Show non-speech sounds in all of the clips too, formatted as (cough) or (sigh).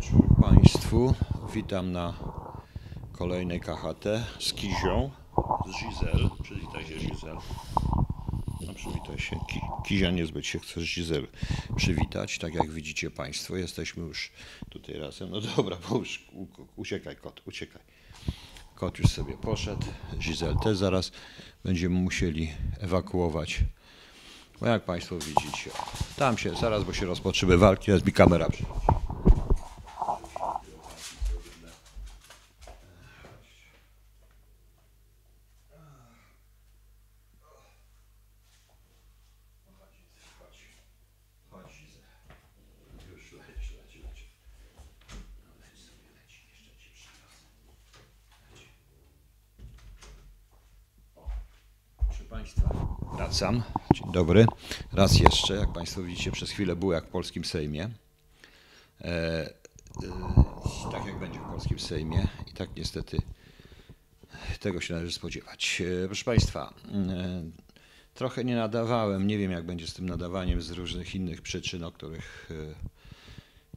wieczór Państwu. Witam na kolejnej KHT z Kizią, z Gizel. Przywitaj się Gizel. No przywitaj się. Ki Kizia niezbyt się chce z Gizel przywitać. Tak jak widzicie Państwo, jesteśmy już tutaj razem. No dobra, bo już uciekaj kot, uciekaj. Kot już sobie poszedł. Gizel też zaraz będziemy musieli ewakuować. Bo jak Państwo widzicie, tam się zaraz, bo się rozpoczęły walki, teraz mi kamera przychodzi. Już leć, leć, leć. No leć sobie, leć, jeszcze ci przyniosę. Leć. O, Proszę Dzień dobry. Raz jeszcze, jak Państwo widzicie, przez chwilę było jak w polskim Sejmie. E, e, tak jak będzie w polskim Sejmie i tak niestety tego się należy spodziewać. E, Proszę Państwa, e, trochę nie nadawałem, nie wiem jak będzie z tym nadawaniem z różnych innych przyczyn, o których e,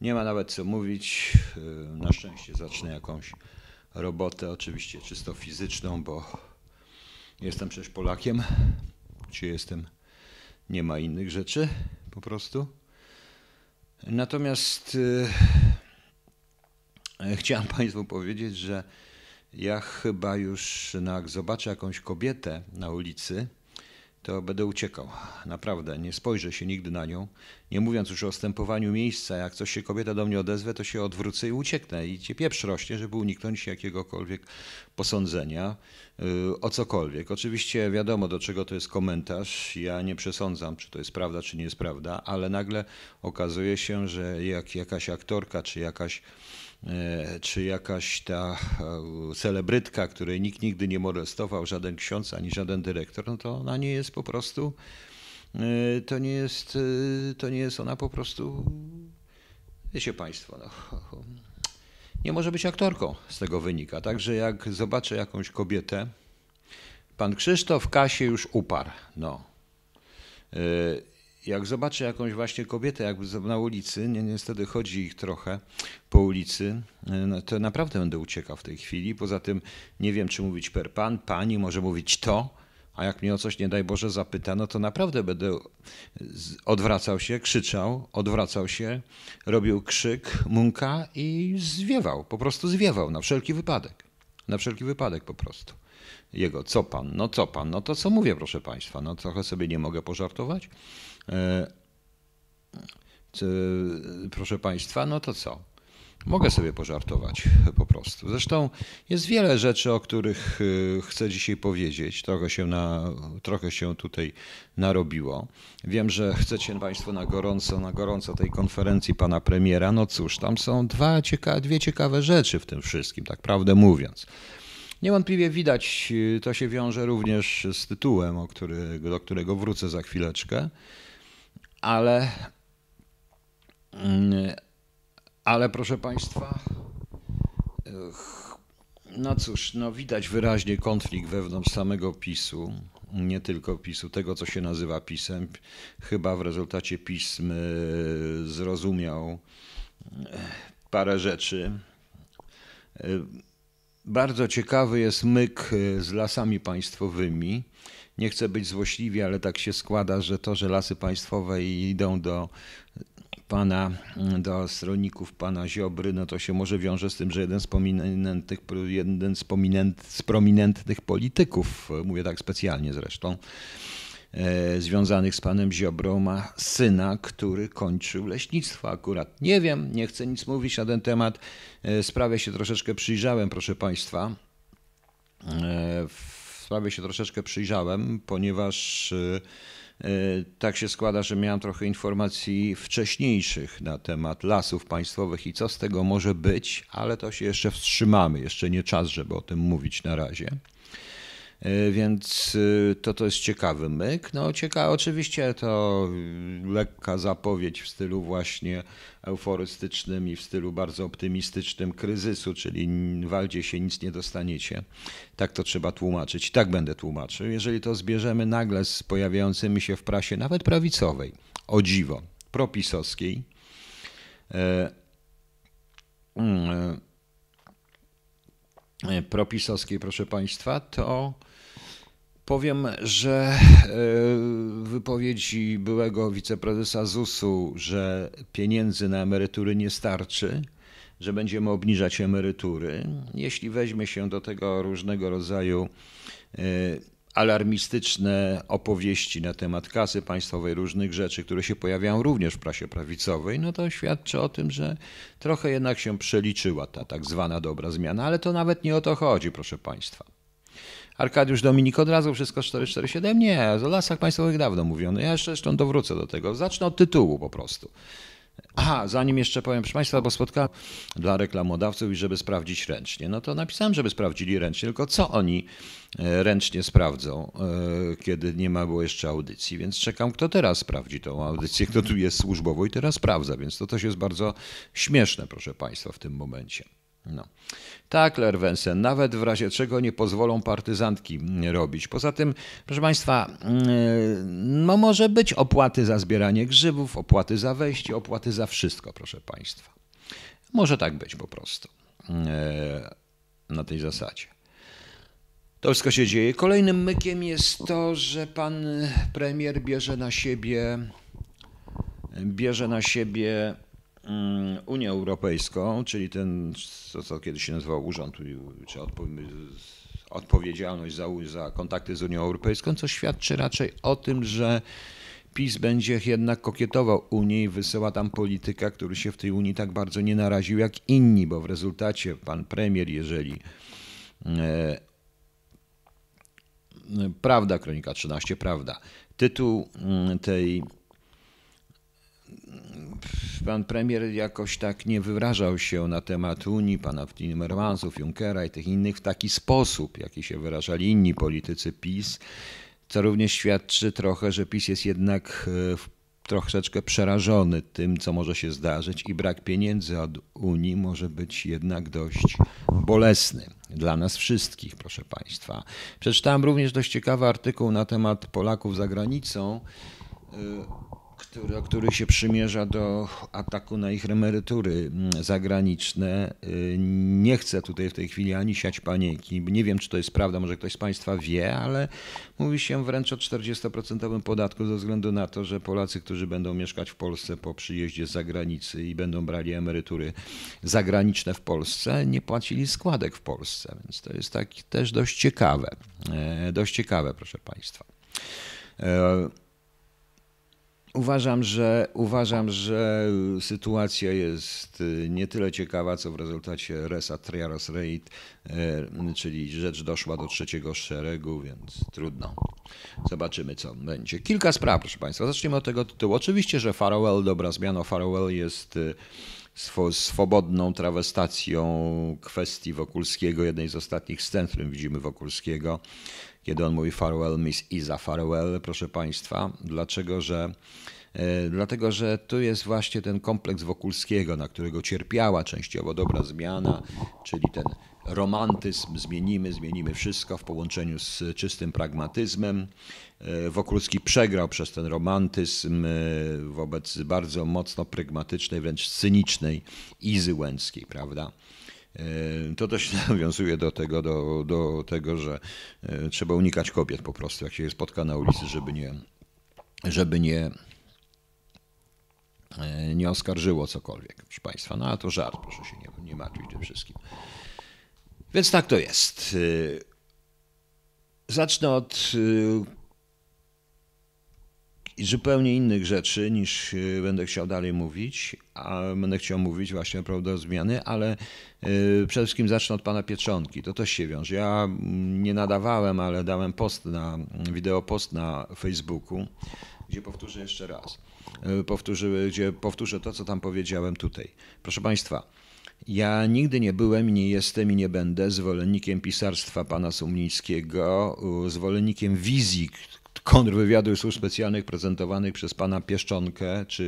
nie ma nawet co mówić. E, Na szczęście zacznę jakąś robotę, oczywiście czysto fizyczną, bo jestem przecież Polakiem. Czy jestem? Nie ma innych rzeczy po prostu. Natomiast e, chciałem Państwu powiedzieć, że ja chyba już no, jak zobaczę jakąś kobietę na ulicy, to będę uciekał. Naprawdę, nie spojrzę się nigdy na nią. Nie mówiąc już o stępowaniu miejsca, jak coś się kobieta do mnie odezwę, to się odwrócę i ucieknę. I cię pieprz rośnie, żeby uniknąć jakiegokolwiek posądzenia yy, o cokolwiek. Oczywiście wiadomo, do czego to jest komentarz. Ja nie przesądzam, czy to jest prawda, czy nie jest prawda, ale nagle okazuje się, że jak jakaś aktorka, czy jakaś czy jakaś ta e, celebrytka, której nikt nigdy nie molestował, żaden ksiądz ani żaden dyrektor, no to ona nie jest po prostu, e, to nie jest, e, to nie jest ona po prostu, wiecie Państwo, no, nie może być aktorką, z tego wynika. Także jak zobaczę jakąś kobietę, pan Krzysztof Kasie już uparł, no. E, jak zobaczę jakąś właśnie kobietę jakby na ulicy, nie, niestety chodzi ich trochę po ulicy, no to naprawdę będę uciekał w tej chwili. Poza tym nie wiem, czy mówić per pan, pani, może mówić to, a jak mnie o coś nie daj Boże zapyta, no to naprawdę będę odwracał się, krzyczał, odwracał się, robił krzyk, munka i zwiewał, po prostu zwiewał na wszelki wypadek. Na wszelki wypadek po prostu. Jego, co pan, no co pan, no to co mówię, proszę państwa, no trochę sobie nie mogę pożartować. E, proszę Państwa, no to co? Mogę sobie pożartować po prostu. Zresztą jest wiele rzeczy, o których y, chcę dzisiaj powiedzieć. Trochę się, na, trochę się tutaj narobiło. Wiem, że chcecie Państwo na gorąco, na gorąco tej konferencji pana premiera. No cóż, tam są dwa cieka- dwie ciekawe rzeczy w tym wszystkim, tak prawdę mówiąc. Niewątpliwie widać, y, to się wiąże również z tytułem, o który, do którego wrócę za chwileczkę ale, mm, ale proszę Państwa, no cóż, no widać wyraźnie konflikt wewnątrz samego PiSu, nie tylko PiSu, tego co się nazywa PiSem. Chyba w rezultacie pism y, zrozumiał y, parę rzeczy. Y, Bardzo ciekawy jest myk y, z lasami państwowymi. Nie chcę być złośliwy, ale tak się składa, że to, że lasy państwowe idą do pana, do stronników pana Ziobry, no to się może wiąże z tym, że jeden z prominentnych, jeden z, prominent, z prominentnych polityków, mówię tak specjalnie zresztą, związanych z panem Ziobrą ma syna, który kończył leśnictwo akurat. Nie wiem, nie chcę nic mówić na ten temat. E, Sprawie się troszeczkę przyjrzałem, proszę państwa. E, sprawie się troszeczkę przyjrzałem, ponieważ e, e, tak się składa, że miałem trochę informacji wcześniejszych na temat lasów państwowych i co z tego może być, ale to się jeszcze wstrzymamy. Jeszcze nie czas, żeby o tym mówić na razie. E, Więc y, to to jest ciekawy myk. No ciekawe, oczywiście to y, lekka zapowiedź w stylu właśnie euforystycznym i w stylu bardzo optymistycznym kryzysu, czyli waldzie się nic nie dostaniecie. Tak to trzeba tłumaczyć. Tak będę tłumaczył. Jeżeli to zbierzemy nagle z pojawiającymi się w prasie, nawet prawicowej, o dziwo, propisowskiej, e, mm, propisowskiej, proszę Państwa, to powiem, że wypowiedzi byłego wiceprezesa ZUS-u, że pieniędzy na emerytury nie starczy, że będziemy obniżać emerytury. Jeśli weźmie się do tego różnego rodzaju e, alarmistyczne opowieści na temat kasy państwowej, różnych rzeczy, które się pojawiają również w prasie prawicowej, no to świadczy o tym, że trochę jednak się przeliczyła ta tak zwana dobra zmiana, ale to nawet nie o to chodzi, proszę państwa. Arkadiusz Dominik od razu wszystko 447? Nie, o lasach państwowych dawno mówiono. Ja jeszcze zresztą dowrócę do tego. Zacznę od tytułu po prostu. Aha, zanim jeszcze powiem, proszę Państwa, bo spotkałem dla reklamodawców i żeby sprawdzić ręcznie. No to napisałem, żeby sprawdzili ręcznie, tylko co oni e, ręcznie sprawdzą, e, kiedy nie ma było jeszcze audycji, więc czekam, kto teraz sprawdzi tą audycję, kto tu jest służbowo i teraz sprawdza, więc to też jest bardzo śmieszne, proszę Państwa, w tym momencie. No. Tak, Lerwensen, nawet w razie czego nie pozwolą partyzantki robić. Poza tym, proszę Państwa, mm, no może być opłaty za zbieranie grzybów, opłaty za wejście, opłaty za wszystko, proszę Państwa. Może tak być po prostu e, na tej zasadzie. To wszystko się dzieje. Kolejnym mykiem jest to, że pan premier bierze na siebie bierze na siebie Unię Europejską, czyli ten, co, co kiedyś się nazywał urząd, czy odpowiedzialność za, za kontakty z Unią Europejską, co świadczy raczej o tym, że PiS będzie jednak kokietował Unii i wysyła tam polityka, który się w tej Unii tak bardzo nie naraził jak inni, bo w rezultacie pan premier, jeżeli e, Prawda, Kronika 13, Prawda, tytuł mm, tej pan premier jakoś tak nie wyrażał się na temat Unii, pana Timmermansów, Junckera i tych innych w taki sposób, jaki się wyrażali inni politycy PiS, co również świadczy trochę, że PiS jest jednak e, troszeczkę przerażony tym, co może się zdarzyć i brak pieniędzy od Unii może być jednak dość bolesny dla nas wszystkich, proszę Państwa. Przeczytałem również dość ciekawy artykuł na temat Polaków za granicą e, który, który się przymierza do ataku na ich emerytury mm, zagraniczne. Y, nie chcę tutaj w tej chwili ani siać paniki. Nie wiem, czy to jest prawda, może ktoś z Państwa wie, ale mówi się wręcz o 40% podatku ze względu na to, że Polacy, którzy będą mieszkać w Polsce po przyjeździe z zagranicy i będą brali emerytury zagraniczne w Polsce, nie płacili składek w Polsce. Więc to jest tak też dość ciekawe. E, dość ciekawe, proszę Państwa. Uważam, że uważam, że sytuacja jest y, nie tyle ciekawa, co w rezultacie res triaros reit, y, czyli rzecz doszła do trzeciego szeregu, więc trudno. Zobaczymy, co będzie. Kilka spraw, proszę Państwa. Zacznijmy od tego tytułu. Oczywiście, że Farewell, dobra zmiana, Farewell jest y, swobodną trawestacją kwestii Wokulskiego, jednej z ostatnich scen, w którym widzimy Wokulskiego, kiedy on mówi farewell Miss Iza farewell, proszę Państwa. Dlaczego, że e, Dlatego, że tu jest właśnie ten kompleks Wokulskiego, na którego cierpiała częściowo dobra zmiana, czyli ten romantyzm, zmienimy, zmienimy wszystko w połączeniu z czystym pragmatyzmem. E, Wokulski przegrał przez ten romantyzm e, wobec bardzo mocno pragmatycznej, wręcz cynicznej Izy Łęckiej, prawda? E, to też (laughs) nawiązuje do tego, do, do tego, że trzeba unikać kobiet po prostu, jak się je spotka na ulicy, żeby nie, żeby nie, nie oskarżyło cokolwiek, proszę Państwa. No a to żart, proszę się nie, nie martwić tym wszystkim. Więc tak to jest. Zacznę od zupełnie innych rzeczy niż będę chciał dalej mówić, a będę chciał mówić właśnie o zmiany, ale przede wszystkim zacznę od pana Pietrzonki. To też się wiąże. Ja nie nadawałem, ale dałem post na, wideo post na Facebooku, gdzie powtórzę jeszcze raz. Powtórzę, gdzie powtórzę to, co tam powiedziałem tutaj. Proszę państwa, ja nigdy nie byłem, nie jestem i nie będę zwolennikiem pisarstwa pana Sumlińskiego, zwolennikiem wizji kontrwywiadu służb specjalnych prezentowanych przez pana Pieszczonkę, czy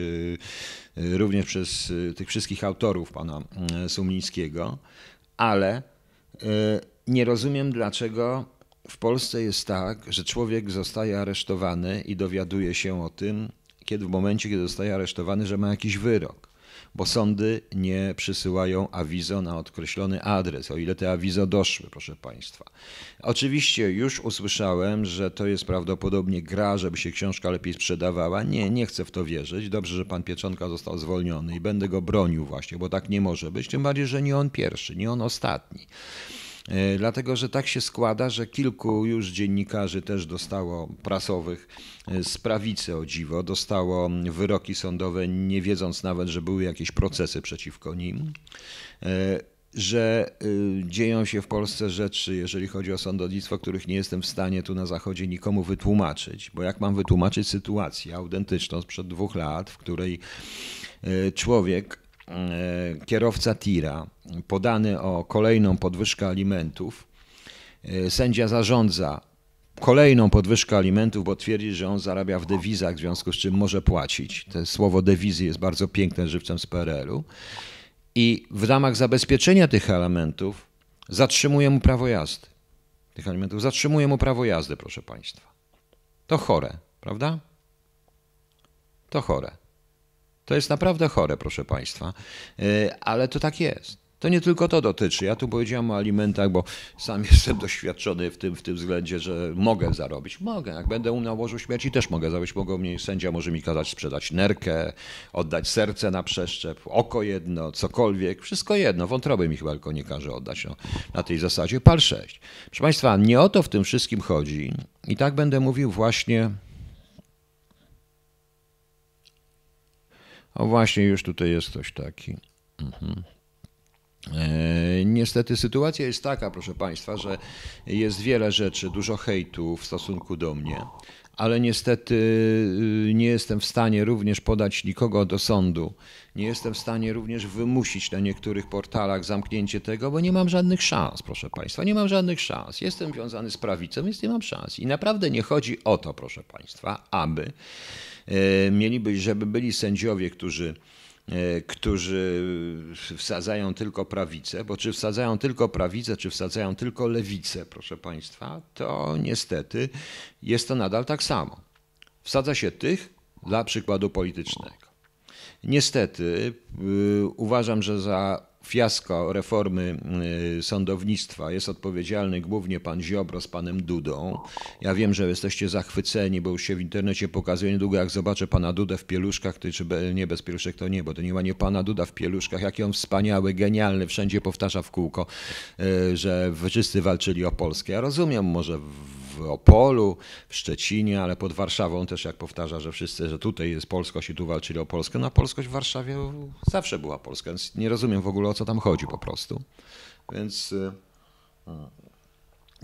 y, również przez y, tych wszystkich autorów pana y, Sumlińskiego, ale nie rozumiem, dlaczego w Polsce jest tak, że człowiek zostaje aresztowany i dowiaduje się o tym, kiedy w momencie, kiedy zostaje aresztowany, że ma jakiś wyrok. Bo sądy nie przysyłają awizo na określony adres, o ile te awizo doszły, proszę Państwa. Oczywiście już usłyszałem, że to jest prawdopodobnie gra, żeby się książka lepiej sprzedawała. Nie, nie chcę w to wierzyć. Dobrze, że pan Pieczonka został zwolniony i będę go bronił właśnie, bo tak nie może być. Tym bardziej, że nie on pierwszy, nie on ostatni. E, dlatego, że tak się składa, że kilku już dziennikarzy też dostało prasowych e, z prawicy o dziwo, dostało wyroki sądowe, nie wiedząc nawet, że były jakieś procesy przeciwko nim e, że dzieją się w Polsce rzeczy, jeżeli chodzi o sądownictwo, których nie jestem w stanie tu na Zachodzie nikomu wytłumaczyć. Bo jak mam wytłumaczyć sytuację autentyczną sprzed dwóch lat, w której człowiek kierowca tira podany o kolejną podwyżkę alimentów. E, sędzia zarządza kolejną podwyżkę alimentów, bo twierdzi, że on zarabia w dewizach, w związku z czym może płacić. To słowo dewizy jest bardzo piękne żywcem z PRL-u. I w ramach zabezpieczenia tych elementów zatrzymuje mu prawo jazdy. Tych alimentów zatrzymuje mu prawo jazdy, proszę Państwa. To chore, prawda? To chore. To jest naprawdę chore, proszę Państwa, e, ale to tak jest. To nie tylko to dotyczy. Ja tu powiedziałem o alimentach, bo sam (laughs) jestem doświadczony w tym, w tym względzie, że mogę zarobić. Mogę. Jak będę na łożu śmierci, też mogę zarobić. Mogą mnie, sędzia może mi kazać sprzedać nerkę, oddać serce na przeszczep, oko jedno, cokolwiek. Wszystko jedno. Wątroby mi chyba tylko nie każe oddać no, na tej zasadzie. Pal 6. Proszę Państwa, nie o to w tym wszystkim chodzi. I tak będę mówił właśnie O właśnie, już tutaj jest ktoś taki. Mhm. E, niestety sytuacja jest taka, proszę Państwa, że jest wiele rzeczy, dużo hejtu w stosunku do mnie, ale niestety y, nie jestem w stanie również podać nikogo do sądu. Nie jestem w stanie również wymusić na niektórych portalach zamknięcie tego, bo nie mam żadnych szans, proszę Państwa. Nie mam żadnych szans. Jestem związany z prawicą, więc nie mam szans. I naprawdę nie chodzi o to, proszę Państwa, aby E, mieliby, żeby byli sędziowie, którzy e, którzy wsadzają tylko prawicę, bo czy wsadzają tylko prawicę, czy wsadzają tylko lewicę, proszę Państwa, to niestety jest to nadal tak samo. Wsadza się tych dla przykładu politycznego. Niestety yy, uważam, że za fiasko reformy y, sądownictwa jest odpowiedzialny głównie pan Ziobro z panem Dudą. Ja wiem, że jesteście zachwyceni, bo już się w internecie pokazuje niedługo, jak zobaczę pana Dudę w pieluszkach, czy nie bez pieluszek to nie, bo to nie ma nie pana Duda w pieluszkach, jaki on wspaniały, genialny, wszędzie powtarza w kółko, y, że wszyscy walczyli o Polskę. Ja rozumiem może w Opolu, w Szczecinie, ale pod Warszawą też jak powtarza, że wszyscy, że tutaj jest polskość i tu walczyli o Polskę. No polskość w Warszawie zawsze była Polska, więc nie rozumiem w ogóle o co tam chodzi po prostu. Więc y,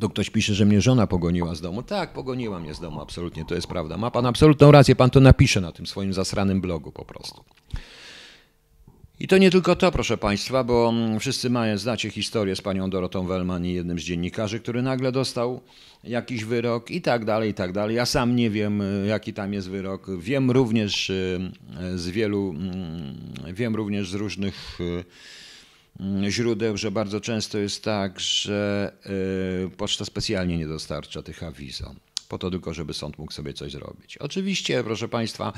tu ktoś pisze, że mnie żona pogoniła z domu. Tak, pogoniła mnie z domu, absolutnie, to jest prawda. Ma pan absolutną rację, pan to napisze na tym swoim zasranym blogu po prostu. I to nie tylko to, proszę Państwa, bo mm, wszyscy mają, znacie historię z panią Dorotą Wellman i jednym z dziennikarzy, który nagle dostał jakiś wyrok i tak dalej, i tak dalej. Ja sam nie wiem, y, jaki tam jest wyrok. Wiem również y, z wielu, mm, wiem również z różnych y, mm, źródeł, że bardzo często jest tak, że poczta specjalnie nie dostarcza tych awizom po to tylko, żeby sąd mógł sobie coś zrobić. Oczywiście, proszę Państwa,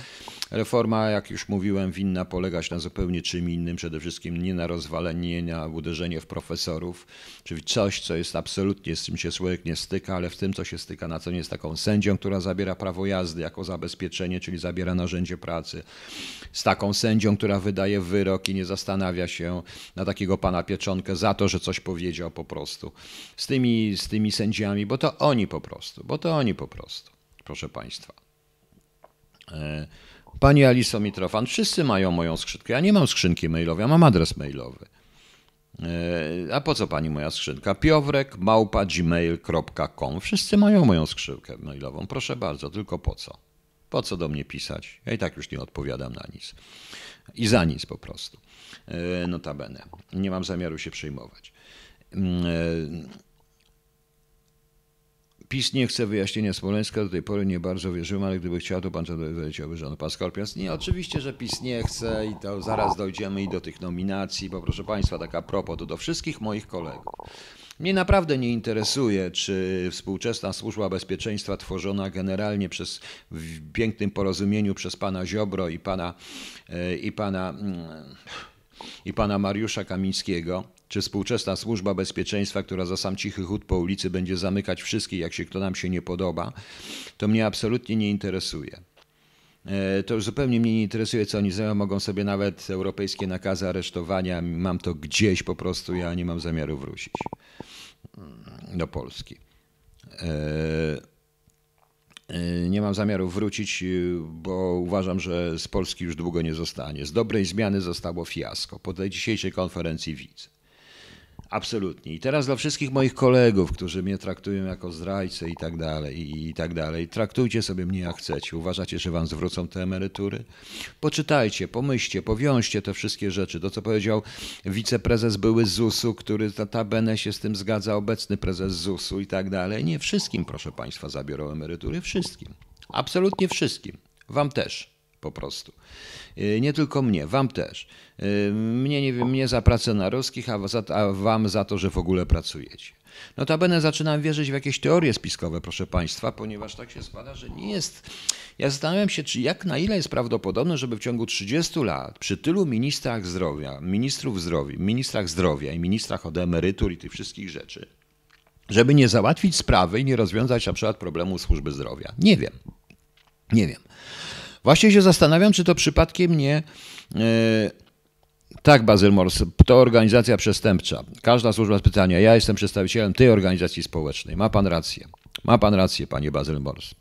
reforma, jak już mówiłem, winna polegać na zupełnie czym innym, przede wszystkim nie na rozwalenie, na uderzenie w profesorów, czyli coś, co jest absolutnie, z czym się człowiek nie styka, ale w tym, co się styka na co nie jest taką sędzią, która zabiera prawo jazdy jako zabezpieczenie, czyli zabiera narzędzie pracy, z taką sędzią, która wydaje wyrok i nie zastanawia się na takiego pana pieczonkę za to, że coś powiedział po prostu. Z tymi, z tymi sędziami, bo to oni po prostu, bo to oni po prostu, proszę Państwa. E, pani Aliso Mitrofan, wszyscy mają moją skrzynkę. Ja nie mam skrzynki mailowej, ja mam adres mailowy. E, a po co pani moja skrzynka? Piowrek małpa gmail.com. Wszyscy mają moją skrzynkę mailową. Proszę bardzo, tylko po co? Po co do mnie pisać? Ja i tak już nie odpowiadam na nic. I za nic po prostu. E, notabene. Nie mam zamiaru się przejmować. PiS nie chce wyjaśnienia Smoleńska, do tej pory nie bardzo wierzyłem, ale gdyby chciał, to pan leciałby rząd. Pan Skorpions, nie, oczywiście, że PiS nie chce i to zaraz dojdziemy i do tych nominacji, bo proszę państwa, taka propos, to do wszystkich moich kolegów. Mnie naprawdę nie interesuje, czy współczesna służba bezpieczeństwa tworzona generalnie przez w pięknym porozumieniu przez pana Ziobro i pana, e, i pana, mm, i pana Mariusza Kamińskiego, czy współczesna służba bezpieczeństwa, która za sam cichy chód po ulicy będzie zamykać wszystkich, jak się kto nam się nie podoba, to mnie absolutnie nie interesuje. E, to już zupełnie mnie nie interesuje, co oni zrobią. Mogą sobie nawet europejskie nakazy aresztowania. Mam to gdzieś po prostu, ja nie mam zamiaru wrócić mm, do Polski. E, e, nie mam zamiaru wrócić, bo uważam, że z Polski już długo nie zostanie. Z dobrej zmiany zostało fiasko. Po tej dzisiejszej konferencji widzę. Absolutnie. I teraz dla wszystkich moich kolegów, którzy mnie traktują jako zdrajcę i tak dalej, i tak dalej, traktujcie sobie mnie jak chcecie. Uważacie, że wam zwrócą te emerytury? Poczytajcie, pomyślcie, powiążcie te wszystkie rzeczy. To, co powiedział wiceprezes były ZUS-u, który notabene się z tym zgadza, obecny prezes ZUS-u i tak dalej. Nie wszystkim, proszę państwa, zabiorą emerytury. Wszystkim. Absolutnie wszystkim. Wam też, po prostu. Y, nie tylko mnie, wam też. Y, mnie, nie wiem, mnie za pracę na ruskich, a, za, a wam za to, że w ogóle pracujecie. Notabene zaczynam wierzyć w jakieś teorie spiskowe, proszę Państwa, ponieważ tak się składa, że nie jest. Ja zastanawiam się, czy jak na ile jest prawdopodobne, żeby w ciągu 30 lat przy tylu ministrach zdrowia, ministrów zdrowia, ministrach zdrowia i ministrach od emerytur i tych wszystkich rzeczy, żeby nie załatwić sprawy i nie rozwiązać na przykład problemu służby zdrowia. Nie wiem. Nie wiem. Właśnie się zastanawiam, czy to przypadkiem nie. Yy, tak, Bazyl Mors, to organizacja przestępcza. Każda służba pytania. Ja jestem przedstawicielem tej organizacji społecznej. Ma pan rację. Ma pan rację, panie Bazyl Mors.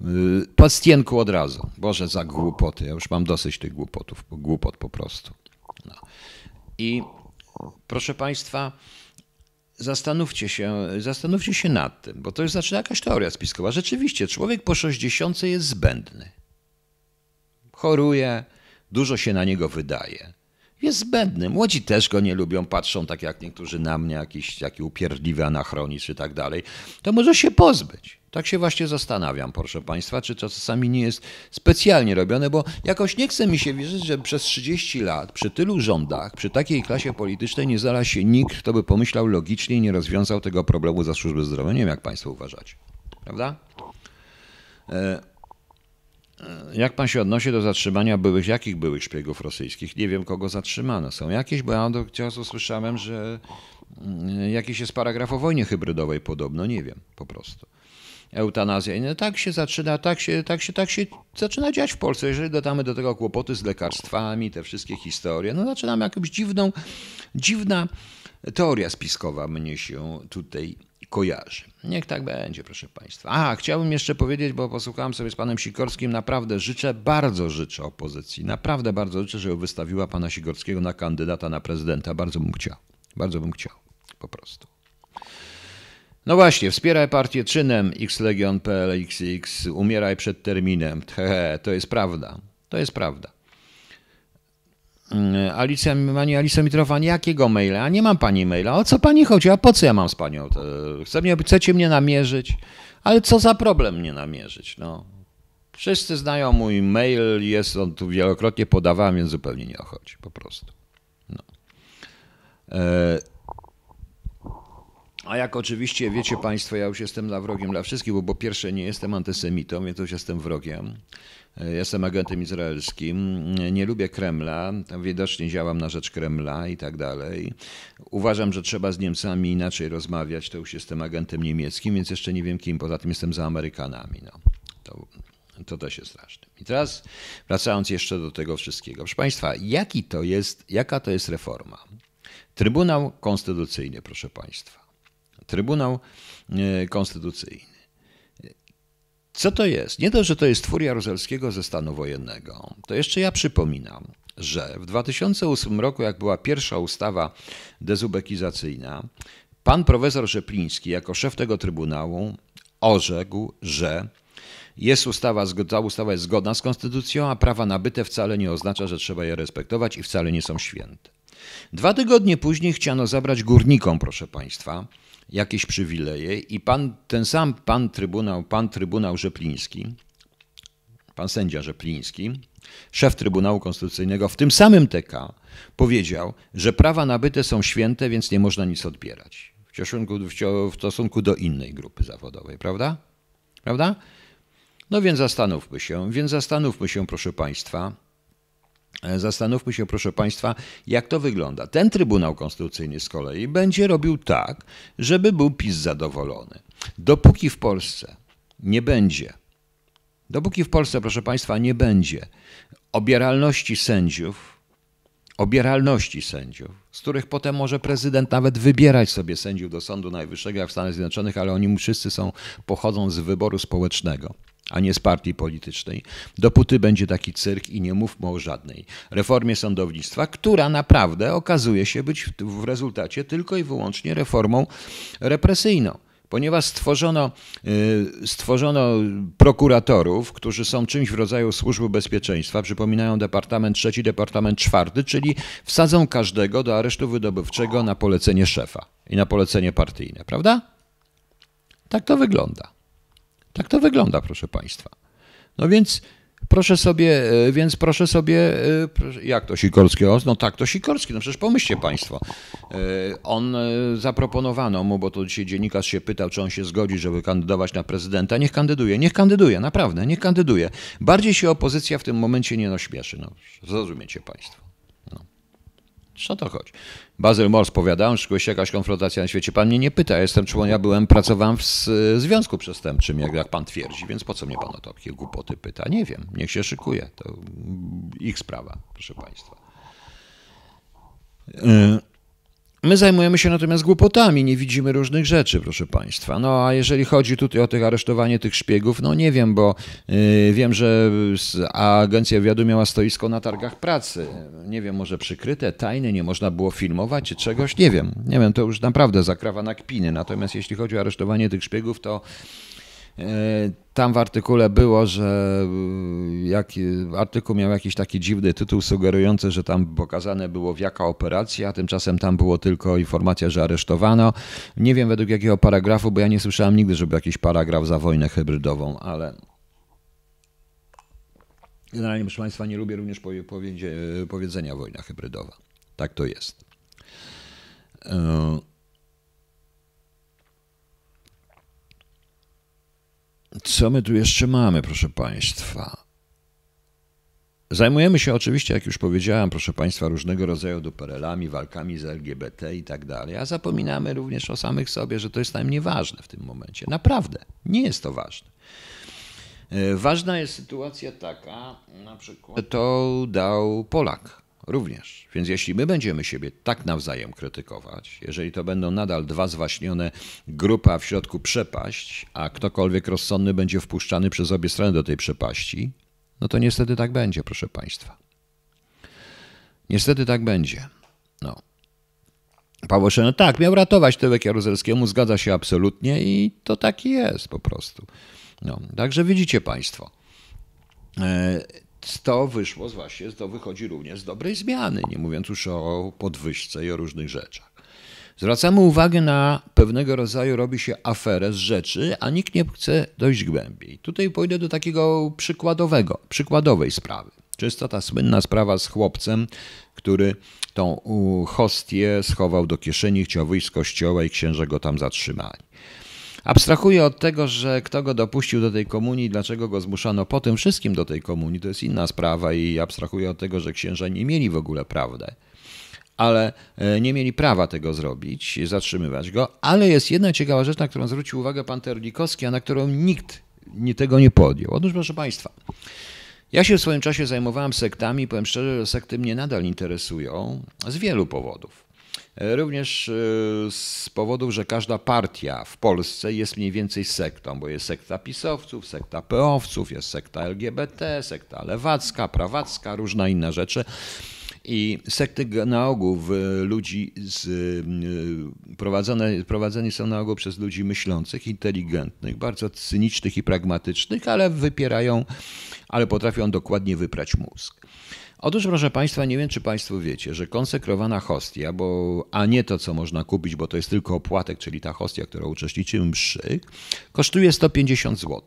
Yy, Pastjenku od razu. Boże, za głupoty. Ja już mam dosyć tych głupotów. Głupot po prostu. No. I proszę państwa, zastanówcie się, zastanówcie się nad tym, bo to jest znaczy jakaś teoria spiskowa. Rzeczywiście, człowiek po 60 jest zbędny choruje, dużo się na niego wydaje. Jest zbędny. Młodzi też go nie lubią, patrzą tak jak niektórzy na mnie, jakiś taki upierdliwy anachronizm czy tak dalej. To może się pozbyć. Tak się właśnie zastanawiam, proszę Państwa, czy to czasami nie jest specjalnie robione, bo jakoś nie chce mi się wierzyć, że przez 30 lat, przy tylu rządach, przy takiej klasie politycznej nie znalazł się nikt, kto by pomyślał logicznie i nie rozwiązał tego problemu za służby zdrowia. Nie wiem, jak Państwo uważacie. Prawda? Jak pan się odnosi do zatrzymania byłych, jakich byłych szpiegów rosyjskich? Nie wiem, kogo zatrzymano. Są jakieś, bo ja do czasu słyszałem, że mm, jakiś jest paragraf o wojnie hybrydowej podobno, nie wiem, po prostu. Eutanazja. No, tak się zaczyna, tak się, tak, się, tak się zaczyna dziać w Polsce. Jeżeli dodamy do tego kłopoty z lekarstwami, te wszystkie historie, no zaczynamy jakąś dziwną, dziwna teoria spiskowa mnie się tutaj kojarzy. Niech tak będzie, proszę Państwa. A, chciałbym jeszcze powiedzieć, bo posłuchałem sobie z panem Sikorskim, naprawdę życzę, bardzo życzę opozycji, naprawdę bardzo życzę, żeby wystawiła pana Sikorskiego na kandydata na prezydenta. Bardzo bym chciał. Bardzo bym chciał. Po prostu. No właśnie, wspieraj partię czynem xlegion.pl, xx, umieraj przed terminem. Hehe, to jest prawda. To jest prawda. Mm, Alicja, pani Alicja Mitrowa, jakiego maila? Nie mam pani maila. O co pani chodzi? A po co ja mam z panią? Chce mnie, chcecie mnie namierzyć? Ale co za problem mnie namierzyć? No. Wszyscy znają mój mail, jest on tu wielokrotnie podawany, więc zupełnie nie chodzi, po prostu. No. E... A jak oczywiście wiecie Państwo, ja już jestem dla wrogiem dla wszystkich, bo po pierwsze nie jestem antysemitą, więc już jestem wrogiem. Jestem agentem izraelskim, nie lubię Kremla, widocznie działam na rzecz Kremla i tak dalej. Uważam, że trzeba z Niemcami inaczej rozmawiać, to już jestem agentem niemieckim, więc jeszcze nie wiem kim, poza tym jestem za Amerykanami. No. To, to też jest straszne. I teraz wracając jeszcze do tego wszystkiego. Proszę Państwa, jaki to jest, jaka to jest reforma? Trybunał Konstytucyjny, proszę Państwa. Trybunał e, Konstytucyjny. Co to jest? Nie to, że to jest twór Jaruzelskiego ze stanu wojennego. To jeszcze ja przypominam, że w 2008 roku, jak była pierwsza ustawa dezubekizacyjna, pan profesor Rzepliński jako szef tego trybunału orzekł, że jest ustawa, ta ustawa jest zgodna z konstytucją, a prawa nabyte wcale nie oznacza, że trzeba je respektować i wcale nie są święte. Dwa tygodnie później chciano zabrać górnikom, proszę państwa, jakieś przywileje i pan, ten sam pan Trybunał, pan Trybunał Rzepliński, pan sędzia Rzepliński, szef Trybunału Konstytucyjnego w tym samym TK powiedział, że prawa nabyte są święte, więc nie można nic odbierać. w stosunku, w stosunku do innej grupy zawodowej, prawda? Prawda? No więc zastanówmy się, więc zastanówmy się, proszę Państwa, Zastanówmy się, proszę Państwa, jak to wygląda. Ten Trybunał Konstytucyjny z kolei będzie robił tak, żeby był PiS zadowolony. Dopóki w Polsce nie będzie, dopóki w Polsce, proszę Państwa, nie będzie obieralności sędziów, obieralności sędziów, z których potem może prezydent nawet wybierać sobie sędziów do Sądu Najwyższego jak w Stanach Zjednoczonych, ale oni wszyscy są, pochodzą z wyboru społecznego a nie z partii politycznej, dopóty będzie taki cyrk i nie mówmy o żadnej reformie sądownictwa, która naprawdę okazuje się być w rezultacie tylko i wyłącznie reformą represyjną ponieważ stworzono, y, stworzono prokuratorów, którzy są czymś w rodzaju służby bezpieczeństwa, przypominają Departament Trzeci, Departament Czwarty, czyli wsadzą każdego do aresztu wydobywczego na polecenie szefa i na polecenie partyjne, prawda? Tak to wygląda. Tak to wygląda, proszę Państwa. No więc proszę sobie, e, więc proszę sobie, e, jak to Sikorski? No tak, to Sikorski, no przecież pomyślcie Państwo. E, on zaproponowano mu, bo to dzisiaj dziennikarz się pytał, czy on się zgodzi, żeby kandydować na prezydenta. Niech kandyduje, niech kandyduje, naprawdę, niech kandyduje. Bardziej się opozycja w tym momencie nie nośmieszy, no zrozumiecie Państwo. Co to chodzi? Bazyl Mors powiadał, że jest jakaś konfrontacja na świecie. Pan mnie nie pyta, jestem członkiem, ja byłem, pracowałem w związku przestępczym, jak, jak pan twierdzi, więc po co mnie pan o takie głupoty pyta? Nie wiem, niech się szykuje, to ich sprawa, proszę państwa. Y My zajmujemy się natomiast głupotami, nie widzimy różnych rzeczy, proszę Państwa. No a jeżeli chodzi tutaj o tych aresztowanie tych szpiegów, no nie wiem, bo yy, wiem, że agencja wywiadu miała stoisko na targach pracy. Nie wiem, może przykryte, tajne, nie można było filmować czy czegoś, nie wiem. Nie wiem, to już naprawdę zakrawa na kpiny. Natomiast jeśli chodzi o aresztowanie tych szpiegów, to tam w artykule było, że e, jak, artykuł miał jakiś taki dziwny tytuł sugerujący, że tam pokazane było w jaka operacja, a tymczasem tam było tylko informacja, że aresztowano. Nie wiem według jakiego paragrafu, bo ja nie słyszałem nigdy, żeby jakiś paragraf za wojnę hybrydową, ale generalnie, proszę Państwa, nie lubię również powiedzenia wojna hybrydowa. Tak to jest. Co my tu jeszcze mamy, proszę Państwa? Zajmujemy się oczywiście, jak już powiedziałem, proszę Państwa, różnego rodzaju duperelami, walkami z LGBT i tak dalej, a zapominamy również o samych sobie, że to jest nam nieważne w tym momencie. Naprawdę, nie jest to ważne. E, ważna jest sytuacja taka, na przykład, to dał Polak, również. Więc jeśli my będziemy siebie tak nawzajem krytykować, jeżeli to będą nadal dwa zwaśnione grupy, a w środku przepaść, a ktokolwiek rozsądny będzie wpuszczany przez obie strony do tej przepaści, no to niestety tak będzie, proszę Państwa. Niestety tak będzie. No. Paweł no tak, miał ratować tyłek Jaruzelskiemu, zgadza się absolutnie i to taki jest po prostu. No, także widzicie Państwo. To wyszło, właśnie to wychodzi również z dobrej zmiany, nie mówiąc już o podwyżce i o różnych rzeczach. Zwracamy uwagę na pewnego rodzaju robi się aferę z rzeczy, a nikt nie chce dojść głębiej. Tutaj pójdę do takiego przykładowego, przykładowej sprawy. Czysto ta słynna sprawa z chłopcem, który tą hostię schował do kieszeni, chciał wyjść z kościoła i księże go tam zatrzymali. Abstrahuję od tego, że kto go dopuścił do tej komunii, dlaczego go zmuszano po tym wszystkim do tej komunii, to jest inna sprawa i abstrahuję od tego, że księża nie mieli w ogóle prawdę. Ale e, nie mieli prawa tego zrobić, zatrzymywać go. Ale jest jedna ciekawa rzecz, na którą zwrócił uwagę pan Terlikowski, a na którą nikt tego nie podjął. Otóż, proszę państwa, ja się w swoim czasie zajmowałem sektami, powiem szczerze, że sekty mnie nadal interesują z wielu powodów. Również e, z powodu, że każda partia w Polsce jest mniej więcej sektą, bo jest sekta pisowców, sekta peowców, jest sekta LGBT, sekta lewacka, prawacka, różne inne rzeczy. I sekty na ogół ludzi z, e, prowadzone, prowadzeni są na ogół przez ludzi myślących, inteligentnych, bardzo cynicznych i pragmatycznych, ale wypierają, ale potrafią dokładnie wyprać mózg. Otóż, proszę Państwa, nie wiem, czy Państwo wiecie, że konsekrowana hostia, bo, a nie to, co można kupić, bo to jest tylko opłatek, czyli ta hostia, która uczestniczy mszy, kosztuje 150 zł.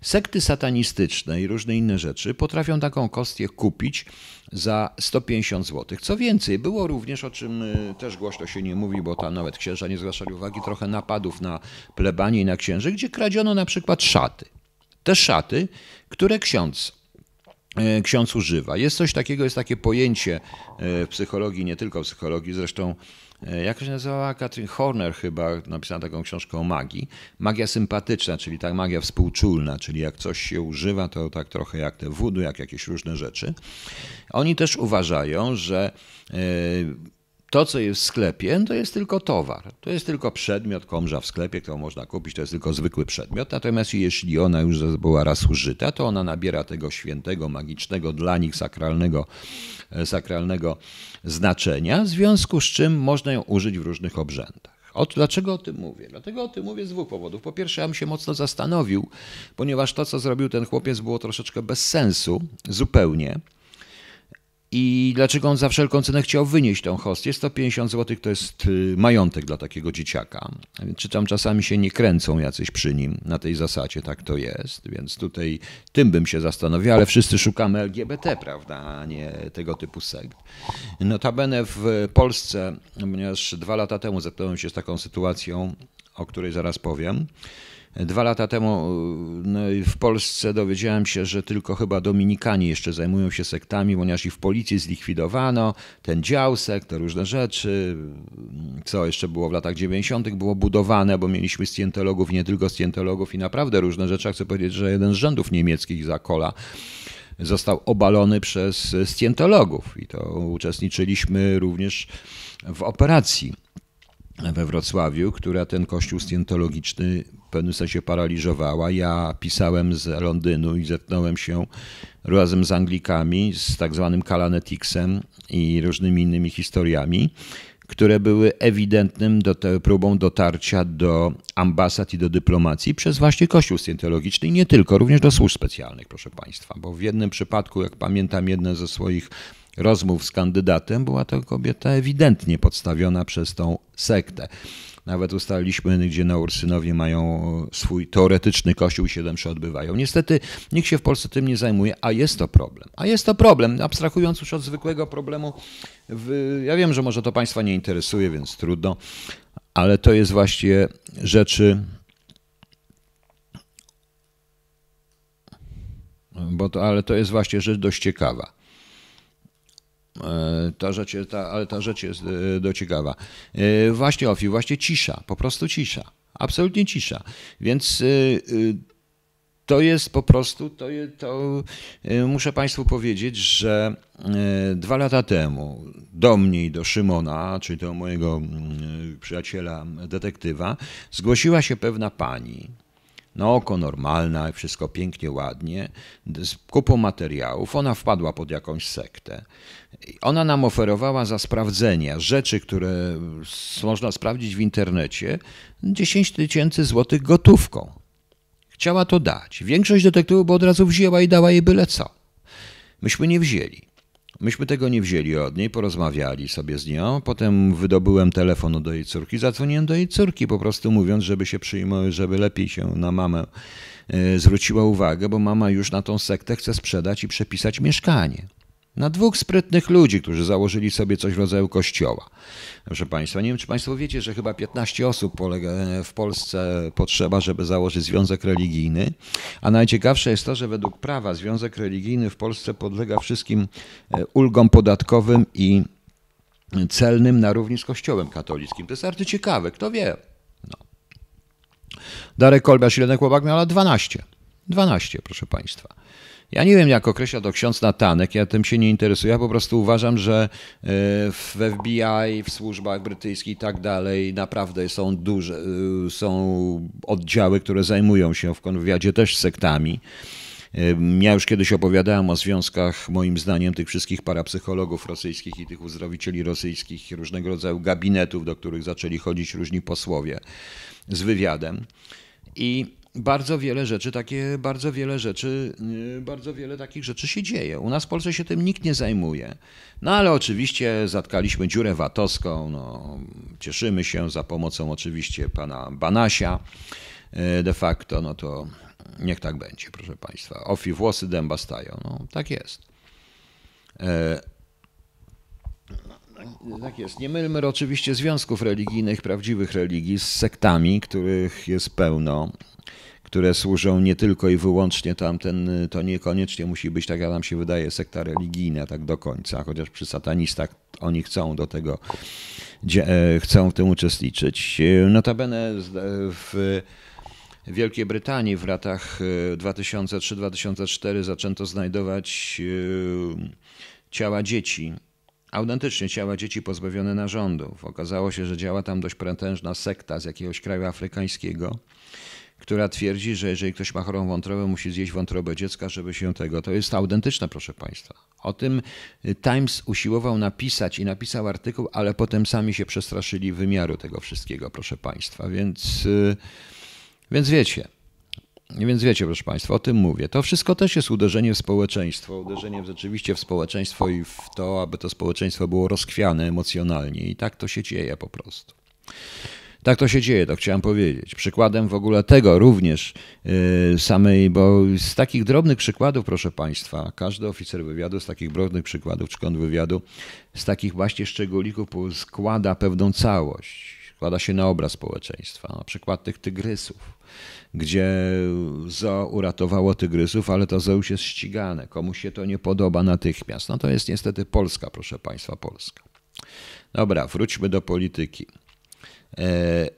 Sekty satanistyczne i różne inne rzeczy potrafią taką kostię kupić za 150 zł. Co więcej, było również, o czym y, też głośno się nie mówi, bo tam nawet księża nie zwracali uwagi, trochę napadów na plebanie i na księży, gdzie kradziono na przykład szaty. Te szaty, które ksiądz ksiądz używa. Jest coś takiego, jest takie pojęcie y, w psychologii, nie tylko w psychologii, zresztą E, jak się nazywała? Katrin Horner chyba napisała taką książkę o magii. Magia sympatyczna, czyli ta magia współczulna, czyli jak coś się używa, to tak trochę jak te wudu, jak jakieś różne rzeczy. Oni też uważają, że e, to, co jest w sklepie, to jest tylko towar. To jest tylko przedmiot, komża w sklepie, którą można kupić, to jest tylko zwykły przedmiot. Natomiast jeśli ona już była raz użyta, to ona nabiera tego świętego, magicznego, dla nich sakralnego, e, sakralnego znaczenia, w związku z czym można ją użyć w różnych obrzędach. O, dlaczego o tym mówię? Dlatego o tym mówię z dwóch powodów. Po pierwsze, ja bym się mocno zastanowił, ponieważ to, co zrobił ten chłopiec, było troszeczkę bez sensu, zupełnie. I dlaczego on za wszelką cenę chciał wynieść tą hostię? 150 zł to jest y, majątek dla takiego dzieciaka. Czy tam czasami się nie kręcą jacyś przy nim na tej zasadzie, tak to jest. Więc tutaj tym bym się zastanowił, ale wszyscy szukamy LGBT, prawda, a nie tego typu sekt. Notabene w Polsce, ponieważ dwa lata temu zetknąłem się z taką sytuacją, o której zaraz powiem, Dwa lata temu no w Polsce dowiedziałem się, że tylko chyba Dominikanie jeszcze zajmują się sektami, ponieważ i w policji zlikwidowano ten dział sekt, te różne rzeczy. Co jeszcze było w latach 90. było budowane, bo mieliśmy scjentologów, nie tylko scjentologów i naprawdę różne rzeczy. Chcę powiedzieć, że jeden z rządów niemieckich za kola został obalony przez scjentologów i to uczestniczyliśmy również w operacji we Wrocławiu, która ten kościół scjentologiczny pewnym sensie paraliżowała. Ja pisałem z Londynu i zetknąłem się razem z Anglikami, z tak zwanym Kalaneticsem i różnymi innymi historiami, które były ewidentnym do te, próbą dotarcia do ambasad i do dyplomacji przez właśnie Kościół Scjentologiczny i nie tylko, również do służb specjalnych, proszę Państwa. Bo w jednym przypadku, jak pamiętam, jedne ze swoich rozmów z kandydatem, była to kobieta ewidentnie podstawiona przez tą sektę. Nawet ustaliliśmy, gdzie na Ursynowie mają swój teoretyczny kościół i się msze odbywają. Niestety nikt się w Polsce tym nie zajmuje, a jest to problem. A jest to problem, abstrahując już od zwykłego problemu. W, ja wiem, że może to Państwa nie interesuje, więc trudno, ale to jest właśnie rzeczy. Bo to, ale to jest właśnie rzecz dość ciekawa. E, ta rzecz, ta, ale ta rzecz jest e, dość ciekawa. E, właśnie Ofi, właśnie cisza, po prostu cisza. Absolutnie cisza. Więc to jest po prostu, to, to muszę Państwu powiedzieć, że dwa lata temu do mnie i do Szymona, czyli do mojego mm, przyjaciela detektywa, zgłosiła się pewna pani, na oko normalna, wszystko pięknie, ładnie, z kupą materiałów. Ona wpadła pod jakąś sektę. Ona nam oferowała za sprawdzenie rzeczy, które można sprawdzić w internecie, 10 tysięcy złotych gotówką. Chciała to dać. Większość detektywów by od razu wzięła i dała jej byle co. Myśmy nie wzięli. Myśmy tego nie wzięli od niej, porozmawiali sobie z nią. Potem wydobyłem telefon do jej córki, zadzwoniłem do jej córki, po prostu mówiąc, żeby się przyjmować, żeby lepiej się na mamę e, zwróciła uwagę, bo mama już na tą sektę chce sprzedać i przepisać mieszkanie. Na dwóch sprytnych ludzi, którzy założyli sobie coś w rodzaju kościoła. Proszę Państwa, nie wiem, czy Państwo wiecie, że chyba 15 osób w Polsce potrzeba, żeby założyć związek religijny. A najciekawsze jest to, że według prawa związek religijny w Polsce podlega wszystkim e, ulgom podatkowym i celnym na równi z Kościołem katolickim. To jest bardzo ciekawe, kto wie. No. Darek Kolbiarz, Ilenek Łobak miała 12. 12, proszę Państwa. Ja nie wiem, jak określa to ksiądz Natanek, ja tym się nie interesuję. Ja po prostu uważam, że e, w FBI, w służbach brytyjskich i tak dalej naprawdę są duże, e, są oddziały, które zajmują się w konwywiadzie też sektami. E, ja już kiedyś opowiadałem o związkach, moim zdaniem, tych wszystkich parapsychologów rosyjskich i tych uzdrowicieli rosyjskich, różnego rodzaju gabinetów, do których zaczęli chodzić różni posłowie z wywiadem. I bardzo wiele rzeczy, takie bardzo wiele rzeczy, y, bardzo wiele takich rzeczy się dzieje. U nas w Polsce się tym nikt nie zajmuje. No ale oczywiście zatkaliśmy dziurę VAT-owską, no, cieszymy się za pomocą oczywiście pana Banasia. Y, de facto, no to Niech tak będzie, proszę Państwa. Ofi włosy dęba stają. No, tak jest. E, tak jest. Nie mylmy oczywiście związków religijnych, prawdziwych religii z sektami, których jest pełno, które służą nie tylko i wyłącznie tamten, to niekoniecznie musi być, tak jak nam się wydaje, sekta religijna tak do końca, chociaż przy satanistach oni chcą do tego, e, chcą w tym uczestniczyć. Notabene w Wielkiej Brytanii w latach 2003-2004 e, zaczęto znajdować e, ciała dzieci, autentycznie ciała dzieci pozbawione narządów. Okazało się, że działa tam dość prętężna sekta z jakiegoś kraju afrykańskiego, która twierdzi, że jeżeli ktoś ma chorą wątrobę, musi zjeść wątrobę dziecka, żeby się tego. To jest autentyczne, proszę Państwa. O tym Times usiłował napisać i napisał artykuł, ale potem sami się przestraszyli wymiaru tego wszystkiego, proszę Państwa. Więc. Y, więc wiecie, więc wiecie, proszę Państwa, o tym mówię. To wszystko też jest uderzenie w społeczeństwo, uderzenie rzeczywiście w społeczeństwo i w to, aby to społeczeństwo było rozchwiane emocjonalnie. I tak to się dzieje po prostu. Tak to się dzieje, to chciałem powiedzieć. Przykładem w ogóle tego również yy, samej, bo z takich drobnych przykładów, proszę Państwa, każdy oficer wywiadu z takich drobnych przykładów, czy kontrwywiadu, z takich właśnie szczególików składa pewną całość, składa się na obraz społeczeństwa. Na przykład tych tygrysów gdzie zoo uratowało tygrysów, ale to już jest ścigane. Komuś się to nie podoba natychmiast. No to jest niestety Polska, proszę Państwa, Polska. Dobra, wróćmy do polityki. E,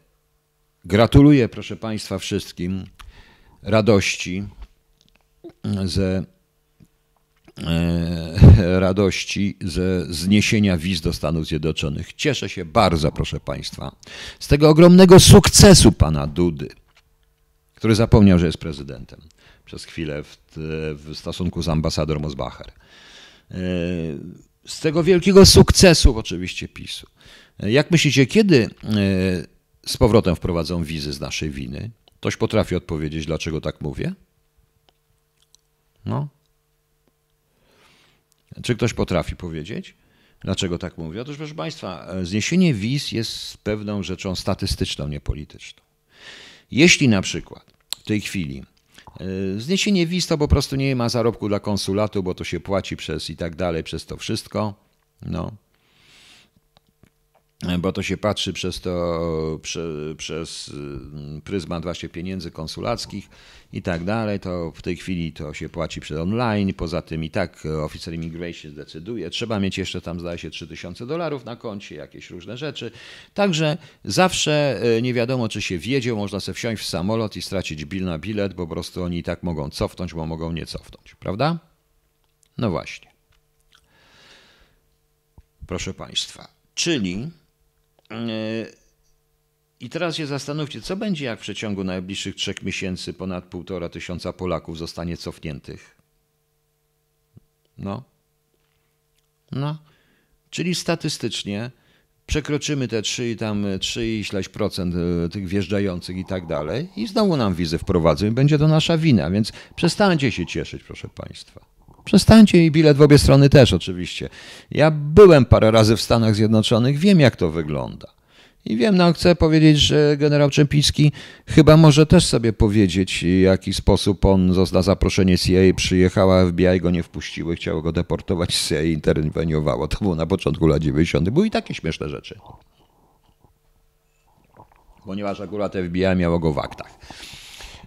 gratuluję, proszę Państwa, wszystkim radości ze e, (laughs) radości ze zniesienia wiz do Stanów Zjednoczonych. Cieszę się bardzo, proszę Państwa, z tego ogromnego sukcesu pana Dudy który zapomniał, że jest prezydentem przez chwilę w, w stosunku z ambasador Mosbacher. E, z tego wielkiego sukcesu oczywiście PiSu. E, jak myślicie, kiedy e, z powrotem wprowadzą wizy z naszej winy? Ktoś potrafi odpowiedzieć, dlaczego tak mówię? No. Czy ktoś potrafi powiedzieć? Dlaczego tak mówię? Otóż, proszę Państwa, zniesienie wiz jest pewną rzeczą statystyczną, nie polityczną. Jeśli na przykład w tej chwili e, zniesienie wiz to po prostu nie ma zarobku dla konsulatu, bo to się płaci przez i tak dalej, przez to wszystko, no, bo to się patrzy przez to, prze, przez mm, pryzmat właśnie pieniędzy konsulackich i tak dalej, to w tej chwili to się płaci przez online, poza tym i tak oficer immigration zdecyduje, trzeba mieć jeszcze tam zdaje się 3000 dolarów na koncie, jakieś różne rzeczy, także zawsze e, nie wiadomo czy się wiedzie, można sobie wsiąść w samolot i stracić bil na bilet, bo po prostu oni i tak mogą cofnąć, bo mogą nie cofnąć, prawda? No właśnie. Proszę Państwa, czyli i teraz się zastanówcie, co będzie, jak w przeciągu najbliższych trzech miesięcy ponad półtora tysiąca Polaków zostanie cofniętych. No. No. Czyli statystycznie przekroczymy te 3 i tam 3 i śleś procent e, tych wjeżdżających i tak dalej i znowu nam wizy wprowadzą i będzie to nasza wina, więc przestańcie się cieszyć, proszę Państwa. Przestańcie i bilet w obie strony też oczywiście. Ja byłem parę razy w Stanach Zjednoczonych, wiem jak to wygląda. I wiem, no chcę powiedzieć, że generał Czempiński chyba może też sobie powiedzieć, w jaki sposób on na zaproszenie CIA przyjechała, FBI go nie wpuściły, chciało go deportować, CIA interweniowało. To było na początku lat 90. Były i takie śmieszne rzeczy. Ponieważ akurat FBI miało go w aktach.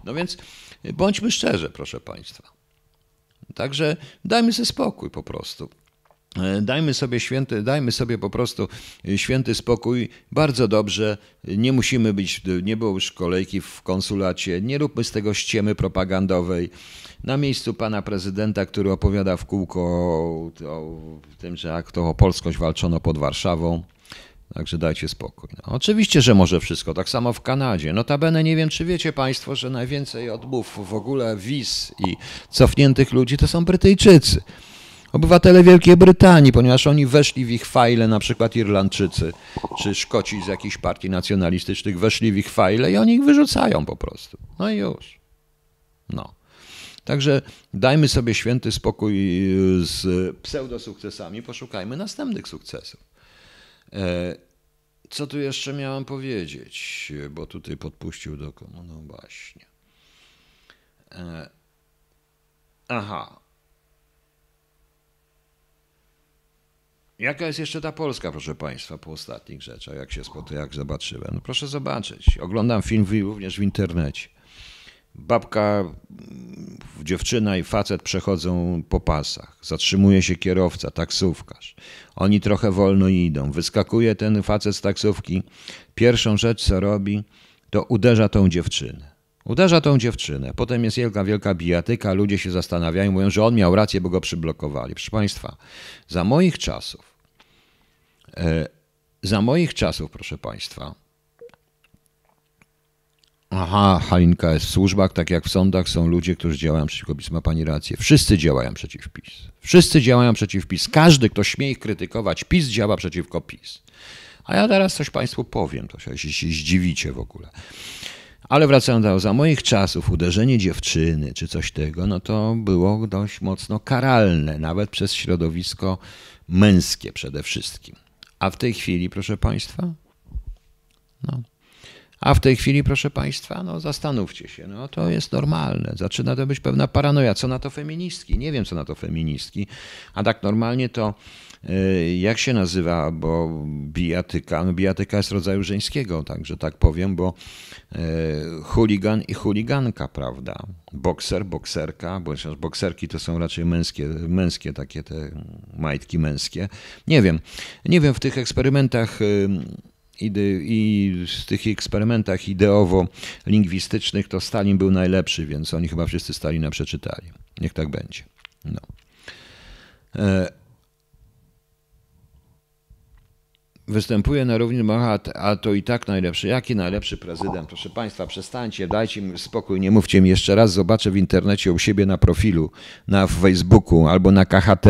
No więc bądźmy szczerzy, proszę Państwa. Także dajmy sobie spokój po prostu. E, dajmy sobie święty, dajmy sobie po prostu święty spokój. Bardzo dobrze. Nie musimy być, nie było już kolejki w konsulacie. Nie róbmy z tego ściemy propagandowej. Na miejscu pana prezydenta, który opowiada w kółko o, o tym, że jak to o polskość walczono pod Warszawą. Także dajcie spokój. No, oczywiście, że może wszystko. Tak samo w Kanadzie. Notabene nie wiem, czy wiecie Państwo, że najwięcej odmów w ogóle wiz i cofniętych ludzi to są Brytyjczycy. Obywatele Wielkiej Brytanii, ponieważ oni weszli w ich fajle, na przykład Irlandczycy czy Szkoci z jakichś partii nacjonalistycznych weszli w ich fajle i oni ich wyrzucają po prostu. No i już. No. Także dajmy sobie święty spokój z pseudosukcesami, poszukajmy następnych sukcesów. E, co tu jeszcze miałem powiedzieć, bo tutaj podpuścił do komu? No właśnie. E, aha. Jaka jest jeszcze ta Polska, proszę Państwa, po ostatnich rzeczach, jak się spotykam, jak zobaczyłem? No proszę zobaczyć. Oglądam film również w internecie. Babka, dziewczyna i facet przechodzą po pasach. Zatrzymuje się kierowca, taksówkarz. Oni trochę wolno idą. Wyskakuje ten facet z taksówki. Pierwszą rzecz, co robi, to uderza tą dziewczynę. Uderza tą dziewczynę. Potem jest wielka, wielka bijatyka. Ludzie się zastanawiają, mówią, że on miał rację, bo go przyblokowali. Proszę Państwa, za moich czasów, e, za moich czasów, proszę Państwa, Aha, Halinka jest w służbach, tak jak w sądach są ludzie, którzy działają przeciwko PiS. Ma pani rację. Wszyscy działają przeciw PiS. Wszyscy działają przeciw PiS. Każdy, kto śmie ich krytykować, PiS działa przeciwko PiS. A ja teraz coś Państwu powiem, to się, się zdziwicie w ogóle. Ale wracając do za moich czasów, uderzenie dziewczyny czy coś tego, no to było dość mocno karalne, nawet przez środowisko męskie przede wszystkim. A w tej chwili, proszę Państwa, no, a w tej chwili, proszę Państwa, no zastanówcie się, no to jest normalne. Zaczyna to być pewna paranoja. Co na to feministki? Nie wiem, co na to feministki. A tak normalnie to y, jak się nazywa, bo bijatyka, no bijatyka jest rodzaju żeńskiego, także tak powiem, bo y, chuligan i chuliganka, prawda? Bokser, bokserka, bo bokserki to są raczej męskie, męskie takie te majtki męskie. Nie wiem, nie wiem, w tych eksperymentach y, i w tych eksperymentach ideowo-lingwistycznych to Stalin był najlepszy, więc oni chyba wszyscy Stalina przeczytali. Niech tak będzie. No. E, występuje na równi Mohat, a to i tak najlepszy. Jaki najlepszy prezydent? Proszę Państwa, przestańcie, dajcie mi spokój, nie mówcie mi jeszcze raz. Zobaczę w internecie u siebie na profilu, na Facebooku albo na KHT,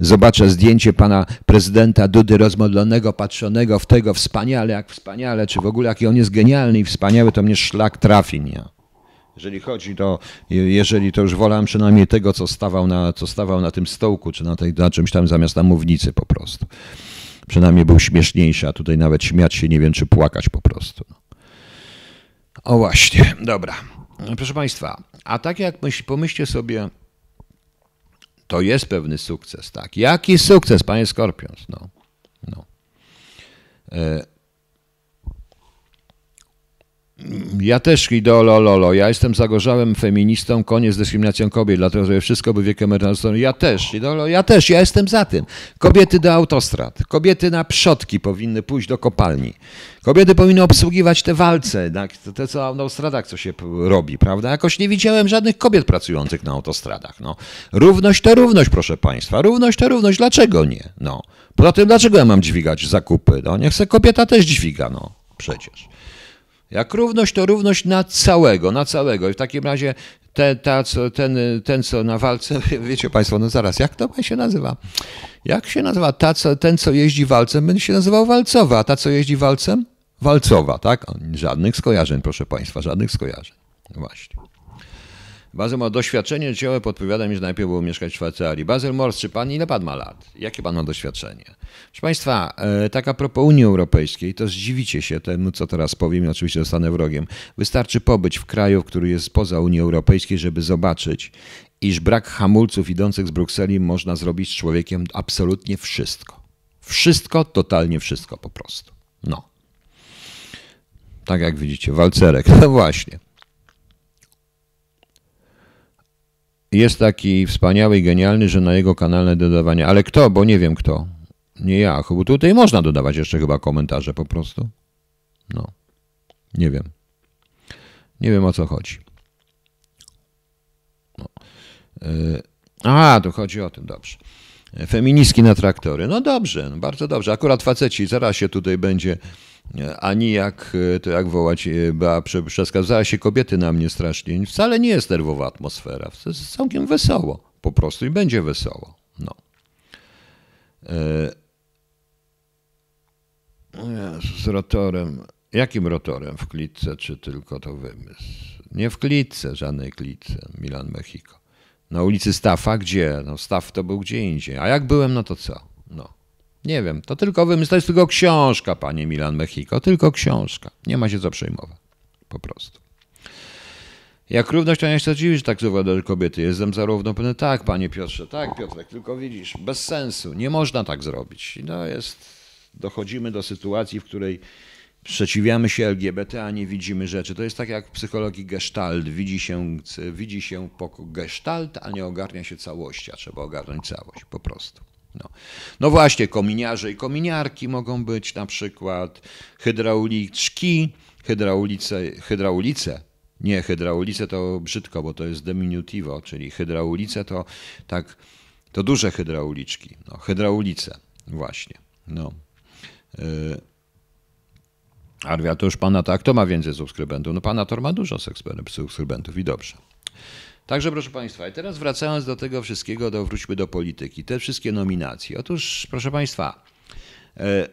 zobaczę zdjęcie pana prezydenta Dudy rozmodlonego, patrzonego w tego wspaniale, jak wspaniale, czy w ogóle jaki on jest genialny i wspaniały, to mnie szlak trafi, nie? Jeżeli chodzi to, jeżeli to już wolałem przynajmniej tego, co stawał na, co stawał na tym stołku, czy na, tej, na czymś tam zamiast na mównicy po prostu. Przynajmniej był śmieszniejszy, a tutaj nawet śmiać się nie wiem, czy płakać po prostu. O właśnie, dobra. Proszę Państwa, a tak jak myśl, pomyślcie sobie, to jest pewny sukces, tak. Jaki sukces, panie Skorpions? No, no. E, ja też ideololo, ja jestem zagorzałym feministą, koniec z dyskryminacją kobiet, dlatego że wszystko by wiek emerytalny. Ja też, idolo, ja też, ja jestem za tym. Kobiety do autostrad, kobiety na przodki powinny pójść do kopalni. Kobiety powinny obsługiwać te walce, te co na autostradach co się robi, prawda? Jakoś nie widziałem żadnych kobiet pracujących na autostradach. No. Równość to równość, proszę Państwa. Równość to równość, dlaczego nie? No. Poza tym, dlaczego ja mam dźwigać zakupy? No, niech se kobieta też dźwiga, no przecież. Jak równość, to równość na całego, na całego. I w takim razie te, ta, co, ten, ten, co na walce, (laughs) wiecie Państwo, no zaraz, jak to się nazywa? Jak się nazywa? Ta, co, ten, co jeździ walcem, będzie się nazywał walcowa, a ta, co jeździ walcem? Walcowa, tak? Żadnych skojarzeń, proszę Państwa, żadnych skojarzeń. Właśnie. Bazel ma doświadczenie życiowe, podpowiada mi, że najpierw było mieszkać w Szwajcarii. Bazel Mors, czy pan, ile pan ma lat? Jakie pan ma doświadczenie? Proszę państwa, e, tak a propos Unii Europejskiej, to zdziwicie się temu, co teraz powiem i oczywiście zostanę wrogiem. Wystarczy pobyć w kraju, który jest poza Unii Europejskiej, żeby zobaczyć, iż brak hamulców idących z Brukseli można zrobić z człowiekiem absolutnie wszystko. Wszystko, totalnie wszystko po prostu. No. Tak jak widzicie, walcerek. (laughs) No właśnie. Jest taki wspaniały i genialny, że na jego kanale dodawanie. Ale kto? Bo nie wiem kto. Nie ja. Bo tutaj można dodawać jeszcze chyba komentarze po prostu. No. Nie wiem. Nie wiem o co chodzi. No. Yy. A, to chodzi o tym, dobrze. Feministki na traktory. No dobrze, no bardzo dobrze. Akurat faceci, zaraz się tutaj będzie ani jak to jak wołać, e, Bea przeskazała się kobiety na mnie strasznie. Wcale nie jest nerwowa atmosfera. To jest całkiem wesoło. Po prostu i będzie wesoło. No. E, z rotorem. Jakim rotorem? W klitce, czy tylko to wymysł? Nie w klitce, żadnej klitce. Milan Mexico. Na ulicy Stafa? Gdzie? No Staf to był gdzie indziej. A jak byłem, no to co? No. Nie wiem, to tylko wymysł, to jest tylko książka, panie Milan Mexico, tylko książka. Nie ma się co przejmować, po prostu. Jak równość, to nie chcę dziwić, tak do kobiety. Jestem zarówno pewny, tak, panie Piotrze, tak, Piotrek, tylko widzisz, bez sensu, nie można tak zrobić. No jest, dochodzimy do sytuacji, w której sprzeciwiamy się LGBT, a nie widzimy rzeczy. To jest tak jak w psychologii gestalt. Widzi się, widzi się gestalt, a nie ogarnia się całości, a trzeba ogarnąć całość, po prostu. No. no właśnie, kominiarze i kominiarki mogą być na przykład, hydrauliczki, hydraulice, hydraulice, nie, hydraulice to brzydko, bo to jest diminutivo, czyli hydraulice to tak, to duże hydrauliczki, no, hydraulice, właśnie, no. Yy. Arwia, to już pana tak, kto ma więcej subskrybentów? No pana Tor ma dużo subskrybentów i dobrze. Także proszę Państwa, i teraz wracając do tego wszystkiego, to wróćmy do polityki. Te wszystkie nominacje. Otóż, proszę Państwa, e,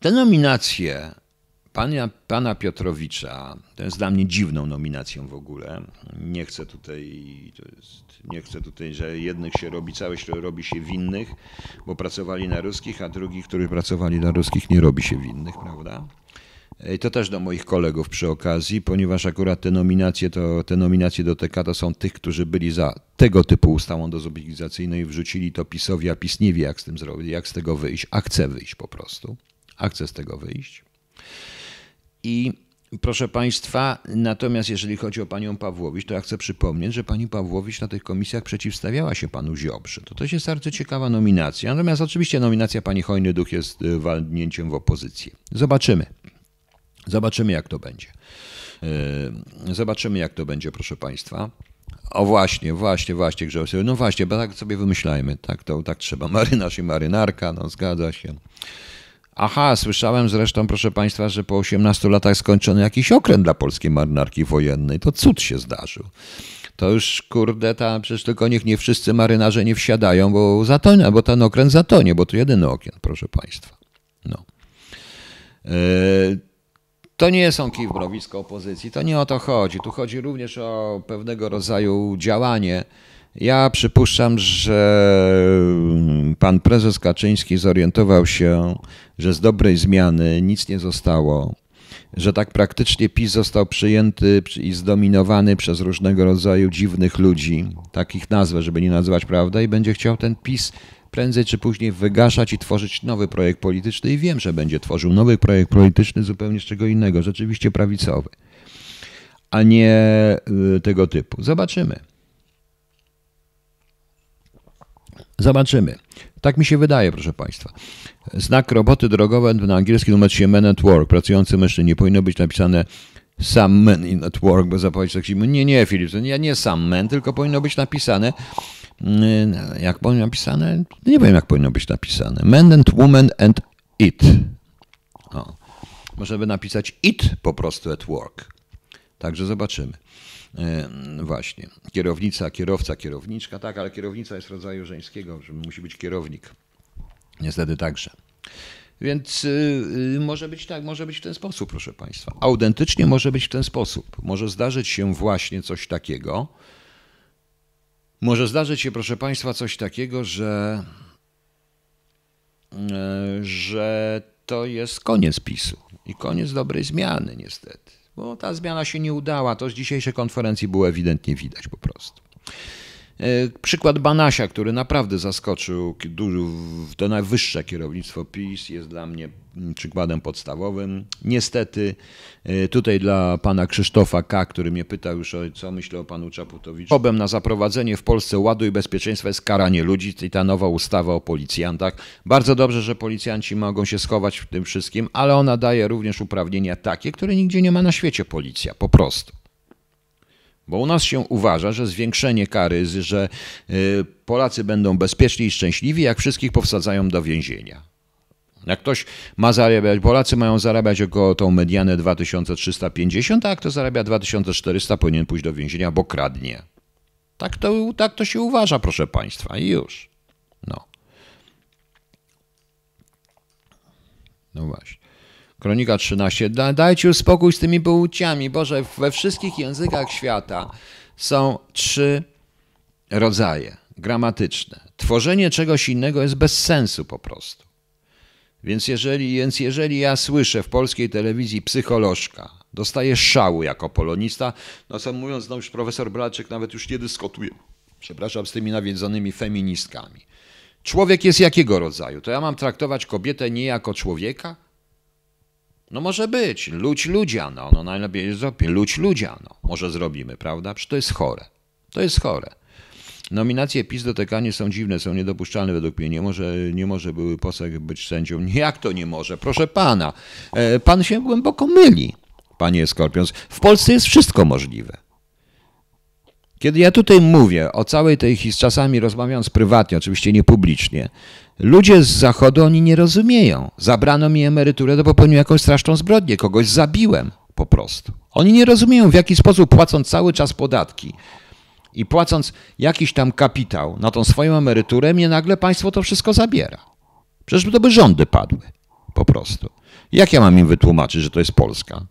te nominacje pana, pana Piotrowicza, to jest dla mnie dziwną nominacją w ogóle. Nie chcę tutaj, jest, nie chcę tutaj, że jednych się robi, całe się robi się winnych, bo pracowali na ruskich, a drugich, którzy pracowali na ruskich, nie robi się winnych, prawda? To też do moich kolegów przy okazji, ponieważ akurat te nominacje, to, te nominacje do TK to są tych, którzy byli za tego typu ustawą dezobligacyjną i wrzucili to PiSowi, a PiS nie wie jak z tym zrobić, jak z tego wyjść, a chce wyjść po prostu. A chce z tego wyjść. I proszę Państwa, natomiast jeżeli chodzi o panią Pawłowicz, to ja chcę przypomnieć, że pani Pawłowicz na tych komisjach przeciwstawiała się panu Ziobrze. To też jest bardzo ciekawa nominacja. Natomiast oczywiście nominacja pani Hojny Duch jest y, walnięciem w opozycję. Zobaczymy. Zobaczymy, jak to będzie. Yy, zobaczymy, jak to będzie, proszę Państwa. O właśnie, właśnie, właśnie, Grzegorz. No właśnie, bo tak sobie wymyślajmy. Tak, to, tak trzeba. (laughs) Marynarz i marynarka, no zgadza się. Aha, słyszałem zresztą, proszę Państwa, że po 18 latach skończono jakiś okręt dla polskiej marynarki wojennej. To cud się zdarzył. To już, kurde, ta, przecież tylko niech nie wszyscy marynarze nie wsiadają, bo zatonie, bo ten okręt zatonie, bo to jedyny okręt, proszę Państwa. No. Yy, to nie są kij w opozycji, to nie o to chodzi. Tu chodzi również o pewnego rodzaju działanie. Ja przypuszczam, że pan prezes Kaczyński zorientował się, że z dobrej zmiany nic nie zostało, że tak praktycznie PiS został przyjęty i zdominowany przez różnego rodzaju dziwnych ludzi, takich nazwę, żeby nie nazywać prawda, i będzie chciał ten PiS prędzej czy później wygaszać i tworzyć nowy projekt polityczny i wiem, że będzie tworzył nowy projekt polityczny zupełnie z czego innego, rzeczywiście prawicowy, a nie y, tego typu. Zobaczymy. Zobaczymy. Tak mi się wydaje, proszę Państwa. Znak roboty drogowe na angielski numer się men at work. Pracujący mężczyzn nie powinno być napisane some men in at work, bo zapowiedź tak się nie, nie, Filip, ja nie sam men, tylko powinno być napisane jak powinno napisane? Nie wiem, jak powinno być napisane. Men and woman and it. O. Może by napisać it po prostu at work. Także zobaczymy. Y, właśnie. Kierownica, kierowca, kierowniczka. Tak, ale kierownica jest rodzaju żeńskiego, że musi być kierownik. Niestety także. Więc yy, może być tak, może być w ten sposób, proszę Państwa. Autentycznie może być w ten sposób. Może zdarzyć się właśnie coś takiego, może zdarzyć się, proszę Państwa, coś takiego, że, e, że to jest koniec PiSu i koniec dobrej zmiany, niestety. Bo ta zmiana się nie udała. To z dzisiejszej konferencji było ewidentnie widać po prostu. E, przykład Banasia, który naprawdę zaskoczył to najwyższe kierownictwo PiS, jest dla mnie przykładem podstawowym. Niestety e, tutaj dla pana Krzysztofa K., który mnie pytał już o co myślę o panu Czaputowiczu. Sposobem na zaprowadzenie w Polsce ładu i bezpieczeństwa jest karanie ludzi i ta nowa ustawa o policjantach. Bardzo dobrze, że policjanci mogą się schować w tym wszystkim, ale ona daje również uprawnienia takie, które nigdzie nie ma na świecie policja, po prostu. Bo u nas się uważa, że zwiększenie kary, że y, Polacy będą bezpieczni i szczęśliwi, jak wszystkich powsadzają do więzienia. Jak ktoś ma zarabiać, Polacy mają zarabiać około tą medianę 2350, a jak kto zarabia 2400, powinien pójść do więzienia, bo kradnie. Tak to, tak to się uważa, proszę Państwa, i już. No. No właśnie. Kronika 13. Dajcie już spokój z tymi płciami. Boże, we wszystkich językach świata są trzy rodzaje gramatyczne. Tworzenie czegoś innego jest bez sensu po prostu. Więc jeżeli, więc jeżeli ja słyszę w polskiej telewizji psycholożka, Dostaje szału jako polonista. No co mówiąc, no już profesor Blalczyk nawet już nie dyskutuje, przepraszam, z tymi nawiedzonymi feministkami. Człowiek jest jakiego rodzaju? To ja mam traktować kobietę nie jako człowieka? No może być, ludź ludzia, no, no najlepiej jest zrobić, ludź ludzia, no, może zrobimy, prawda? Przecież to jest chore, to jest chore. Nominacje PiS do TK nie są dziwne, są niedopuszczalne według mnie. Nie może, nie może były poseł być sędzią. (laughs) Jak to nie może? Proszę pana, e, pan się głęboko myli, panie Skorpions. W Polsce jest wszystko możliwe. Kiedy ja tutaj mówię o całej tej historii, czasami rozmawiając prywatnie, oczywiście nie publicznie, ludzie z zachodu oni nie rozumieją. Zabrano mi emeryturę, to popełniłem jakąś straszną zbrodnię, kogoś zabiłem po prostu. Oni nie rozumieją, w jaki sposób płacąc cały czas podatki i płacąc jakiś tam kapitał na tą swoją emeryturę, mnie nagle państwo to wszystko zabiera. Przecież to by rządy padły. Po prostu. Jak ja mam im wytłumaczyć, że to jest Polska?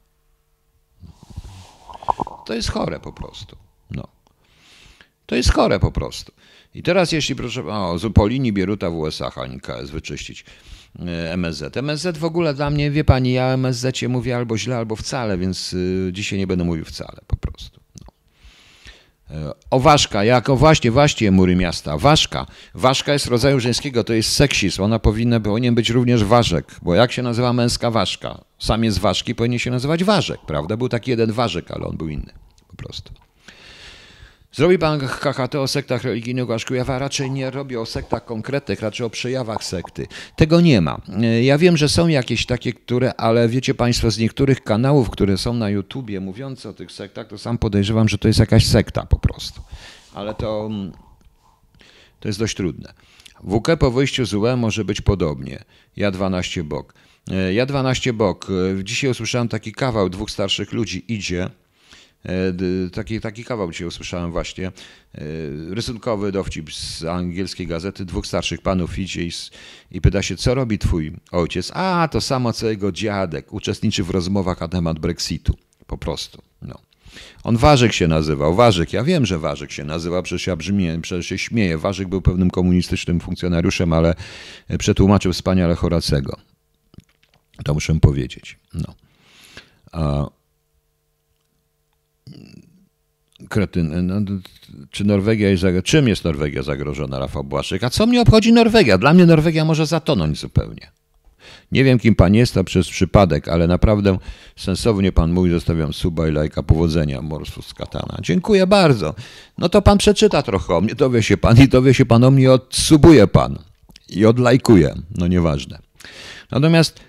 To jest chore po prostu. To jest chore po prostu. I teraz jeśli proszę, o, po linii Bieruta w USA Hani KS wyczyścić e, MSZ. MSZ w ogóle dla mnie, wie pani, ja MSZ mówię albo źle, albo wcale, więc y, dzisiaj nie będę mówił wcale po prostu. No. E, o Waszka, jako właśnie, właśnie mury miasta. Ważka. Ważka jest rodzaju żeńskiego, to jest seksizm. Ona powinna, powinien być również ważek, bo jak się nazywa męska ważka? Sam jest ważki, powinien się nazywać ważek, prawda? Był taki jeden ważek, ale on był inny po prostu. Zrobi pan KHT o sektach religijnych Łaszkujawa? Raczej nie robi o sektach konkretnych, raczej o przejawach sekty. Tego nie ma. Ja wiem, że są jakieś takie, które, ale wiecie państwo, z niektórych kanałów, które są na YouTubie mówiące o tych sektach, to sam podejrzewam, że to jest jakaś sekta po prostu. Ale to, to jest dość trudne. WK po wyjściu z UE może być podobnie. Ja 12 bok. Ja 12 bok. Dzisiaj usłyszałem taki kawał dwóch starszych ludzi idzie E, taki, taki kawał dzisiaj usłyszałem właśnie. E, rysunkowy dowcip z angielskiej gazety. Dwóch starszych panów idzie i, i pyta się, co robi twój ojciec? A, to samo co jego dziadek. Uczestniczy w rozmowach na temat Brexitu. Po prostu. No. On Warzyk się nazywał. Warzyk. Ja wiem, że Warzyk się nazywa, przecież ja brzmię, przecież się śmieję. Warzyk był pewnym komunistycznym funkcjonariuszem, ale przetłumaczył wspaniale Horacego. To muszę powiedzieć. No. A kretyn, no, czy Norwegia jest zagrożona? Czym jest Norwegia zagrożona, Rafał Błaszczyk? A co mnie obchodzi Norwegia? Dla mnie Norwegia może zatonąć zupełnie. Nie wiem, kim pan jest, to przez przypadek, ale naprawdę sensownie pan mówi, zostawiam suba i lajka powodzenia Morsus Katana. Dziękuję bardzo. No to pan przeczyta trochę o mnie, dowie się pan i dowie się pan o mnie, odsubuje pan i odlajkuje. No nieważne. Natomiast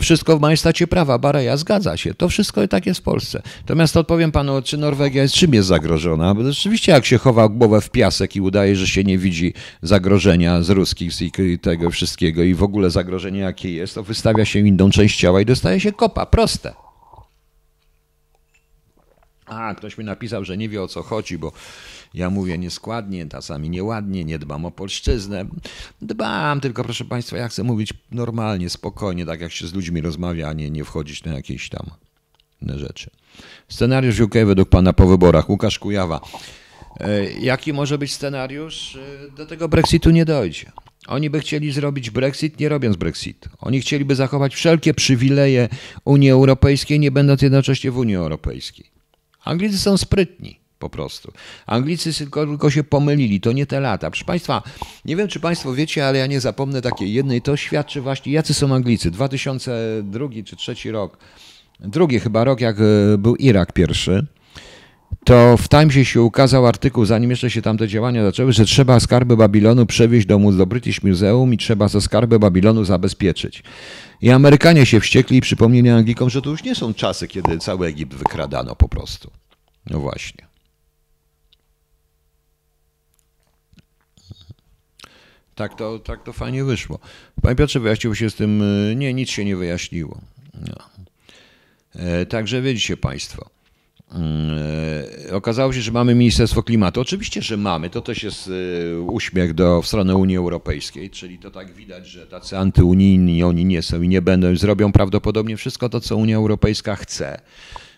wszystko w majestacie prawa. Bareja zgadza się. To wszystko i tak jest w Polsce. Natomiast odpowiem panu, czy Norwegia jest czym jest zagrożona? Bo rzeczywiście, jak się chowa głowę w piasek i udaje, że się nie widzi zagrożenia z ruskich i tego wszystkiego i w ogóle zagrożenie jakie jest, to wystawia się inną część ciała i dostaje się kopa. Proste. A, ktoś mi napisał, że nie wie o co chodzi, bo ja mówię nieskładnie, czasami nieładnie, nie dbam o polszczyznę. Dbam, tylko proszę Państwa, ja chcę mówić normalnie, spokojnie, tak jak się z ludźmi rozmawia, a nie, nie wchodzić na jakieś tam inne rzeczy. Scenariusz UK według Pana po wyborach. Łukasz Kujawa. E, jaki może być scenariusz? E, do tego Brexitu nie dojdzie. Oni by chcieli zrobić Brexit, nie robiąc Brexitu. Oni chcieliby zachować wszelkie przywileje Unii Europejskiej, nie będąc jednocześnie w Unii Europejskiej. Anglicy są sprytni po prostu. Anglicy tylko, tylko się pomylili, to nie te lata. Proszę Państwa, nie wiem czy Państwo wiecie, ale ja nie zapomnę takiej jednej, to świadczy właśnie, jacy są Anglicy. 2002 czy trzeci rok, drugi chyba rok, jak e, był Irak pierwszy, to w Timesie się ukazał artykuł, zanim jeszcze się tamte działania zaczęły, że trzeba skarby Babilonu przewieźć do, do British Museum i trzeba ze skarby Babilonu zabezpieczyć. I Amerykanie się wściekli i przypomnieli Anglikom, że to już nie są czasy, kiedy cały Egipt wykradano po prostu. No właśnie. Tak to, tak to fajnie wyszło. Panie Piotrze, wyjaśniło się z tym, y, nie, nic się nie wyjaśniło. No. E, także widzicie Państwo. E, okazało się, że mamy Ministerstwo Klimatu. Oczywiście, że mamy. To też jest y, uśmiech do, w stronę Unii Europejskiej, czyli to tak widać, że tacy antyunijni oni nie są i nie będą. Zrobią prawdopodobnie wszystko to, co Unia Europejska chce.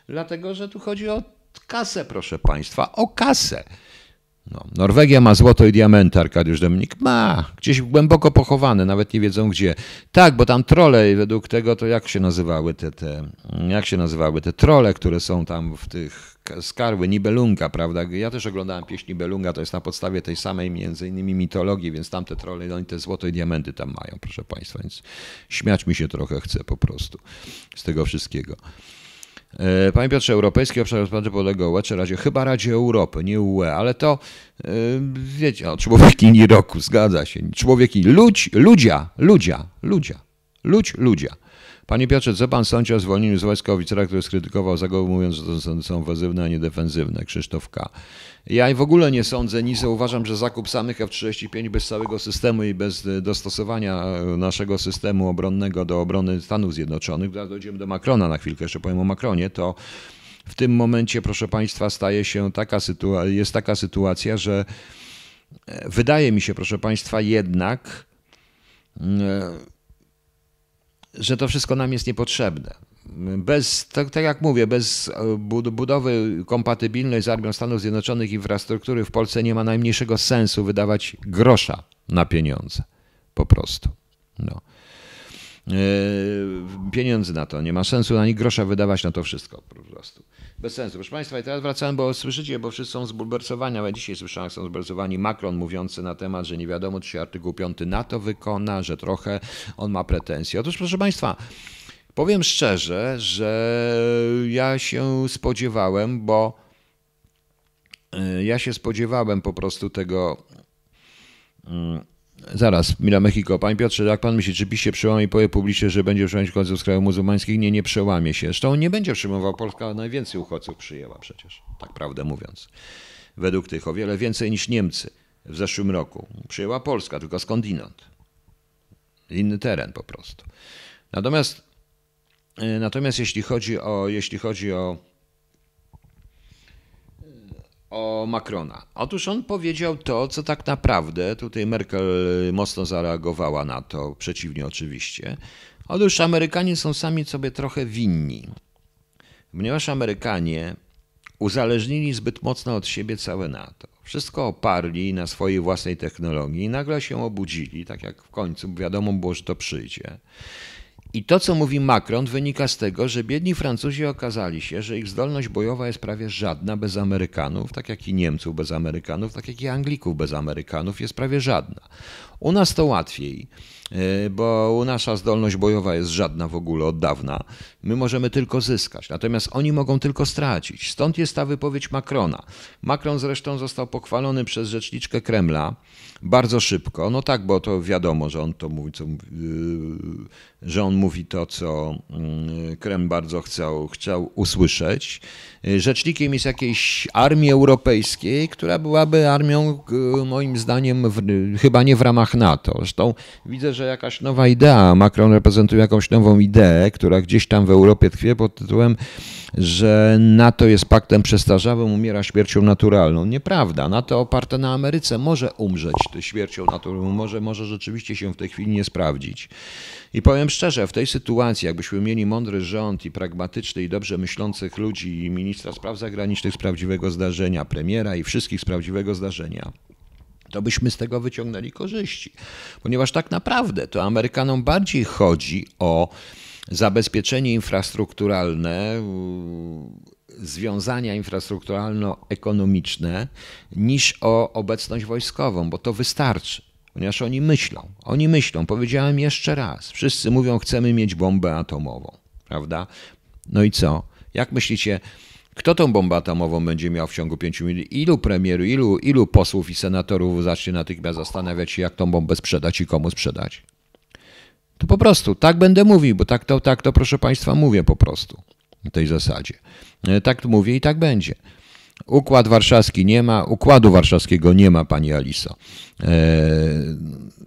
Dlatego, że tu chodzi o kasę, proszę Państwa, o kasę. No. Norwegia ma złoto i diamenty, Arkadiusz Dominik. Ma, gdzieś głęboko pochowane, nawet nie wiedzą gdzie. Tak, bo tam trole, według tego to jak się nazywały te, te jak się nazywały te trole, które są tam w tych skarły, Nibelunga, prawda? Ja też oglądałem pieśń Nibelunga, to jest na podstawie tej samej między innymi mitologii, więc tamte trole, no i te złoto i diamenty tam mają, proszę Państwa, więc śmiać mi się trochę chce po prostu z tego wszystkiego. E, panie Piotrze, Europejski Obszar Gospodarczy podlega UE czy Radzie? Chyba Radzie Europy, nie UE, ale to e, wiecie, o, człowiek inni roku, zgadza się. Człowiek inni, ludź, ludzia, ludzia, ludzia, ludź, ludzia. Panie Piotrze, co pan sądzi o zwolnieniu z wojska oficera, który skrytykował zagoły, mówiąc, że to są ofensywne, a nie defensywne? Krzysztof K. Ja w ogóle nie sądzę nic. Uważam, że zakup samych F-35 bez całego systemu i bez dostosowania naszego systemu obronnego do obrony Stanów Zjednoczonych, dojdziemy do Macrona na chwilkę, jeszcze powiem o Macronie, to w tym momencie, proszę Państwa, staje się taka sytuacja, jest taka sytuacja, że e, wydaje mi się, proszę Państwa, jednak e, że to wszystko nam jest niepotrzebne. Bez, tak, tak, jak mówię, bez e, budowy kompatybilnej z Armią Stanów Zjednoczonych infrastruktury w Polsce nie ma najmniejszego sensu wydawać grosza na pieniądze. Po prostu. No. E, pieniędzy na to. Nie ma sensu ani grosza wydawać na to wszystko po prostu. Bez sensu. Proszę Państwa, i teraz wracałem, bo słyszycie, bo wszyscy są zbulwersowani, ale dzisiaj słyszałem, są zbulwersowani Macron mówiący na temat, że nie wiadomo, czy się artykuł 5 NATO wykona, że trochę on ma pretensje. Otóż, proszę Państwa, powiem szczerze, że ja się spodziewałem, bo e, ja się spodziewałem po prostu tego mm, Zaraz, Mila Mexico. Panie Piotrze, jak pan myśli, czy PiS się przełamie i powie publicznie, że będzie przejąć uchodźców z krajów muzułmańskich? Nie, nie przełamie się. Zresztą nie będzie przyjmował. Polska najwięcej uchodźców przyjęła przecież, tak prawdę mówiąc. Według tych o wiele więcej niż Niemcy w zeszłym roku. Przyjęła Polska, tylko skądinąd. Inny teren po prostu. Natomiast, e, natomiast jeśli chodzi o, jeśli chodzi o o Macrona. Otóż on powiedział to, co tak naprawdę, tutaj Merkel mocno zareagowała na to, przeciwnie oczywiście. Otóż Amerykanie są sami sobie trochę winni, ponieważ Amerykanie uzależnili zbyt mocno od siebie całe NATO. Wszystko oparli na swojej własnej technologii i nagle się obudzili, tak jak w końcu wiadomo było, że to przyjdzie. I to, co mówi Macron, wynika z tego, że biedni Francuzi okazali się, że ich zdolność bojowa jest prawie żadna bez Amerykanów, tak jak i Niemców bez Amerykanów, tak jak i Anglików bez Amerykanów, jest prawie żadna. U nas to łatwiej, e, bo nasza zdolność bojowa jest żadna w ogóle od dawna. My możemy tylko zyskać, natomiast oni mogą tylko stracić. Stąd jest ta wypowiedź Macrona. Macron zresztą został pochwalony przez rzeczniczkę Kremla bardzo szybko. No tak, bo to wiadomo, że on to mówi, co, yy, że on mówi to, co yy, Kreml bardzo chciał, chciał usłyszeć. Rzecznikiem jest jakiejś armii europejskiej, która byłaby armią, moim zdaniem, w, chyba nie w ramach NATO. Zresztą widzę, że jakaś nowa idea, Macron reprezentuje jakąś nową ideę, która gdzieś tam w Europie tkwie pod tytułem że NATO jest paktem przestarzałym, umiera śmiercią naturalną. Nieprawda. NATO oparte na Ameryce może umrzeć śmiercią naturalną, może, może rzeczywiście się w tej chwili nie sprawdzić. I powiem szczerze, w tej sytuacji, jakbyśmy mieli mądry rząd i pragmatyczny i dobrze myślących ludzi, i ministra spraw zagranicznych z prawdziwego zdarzenia, premiera i wszystkich z prawdziwego zdarzenia, to byśmy z tego wyciągnęli korzyści. Ponieważ tak naprawdę to Amerykanom bardziej chodzi o zabezpieczenie infrastrukturalne, związania infrastrukturalno-ekonomiczne niż o obecność wojskową, bo to wystarczy. Ponieważ oni myślą, oni myślą, powiedziałem jeszcze raz, wszyscy mówią, chcemy mieć bombę atomową, prawda? No i co? Jak myślicie, kto tą bombę atomową będzie miał w ciągu pięciu minut? Ilu premierów, ilu, ilu posłów i senatorów zacznie natychmiast zastanawiać się, jak tą bombę sprzedać i komu sprzedać? To po prostu tak będę mówił, bo tak to, tak to proszę Państwa mówię po prostu w tej zasadzie. E, tak mówię i tak będzie. Układ warszawski nie ma, układu warszawskiego nie ma, pani Aliso. E,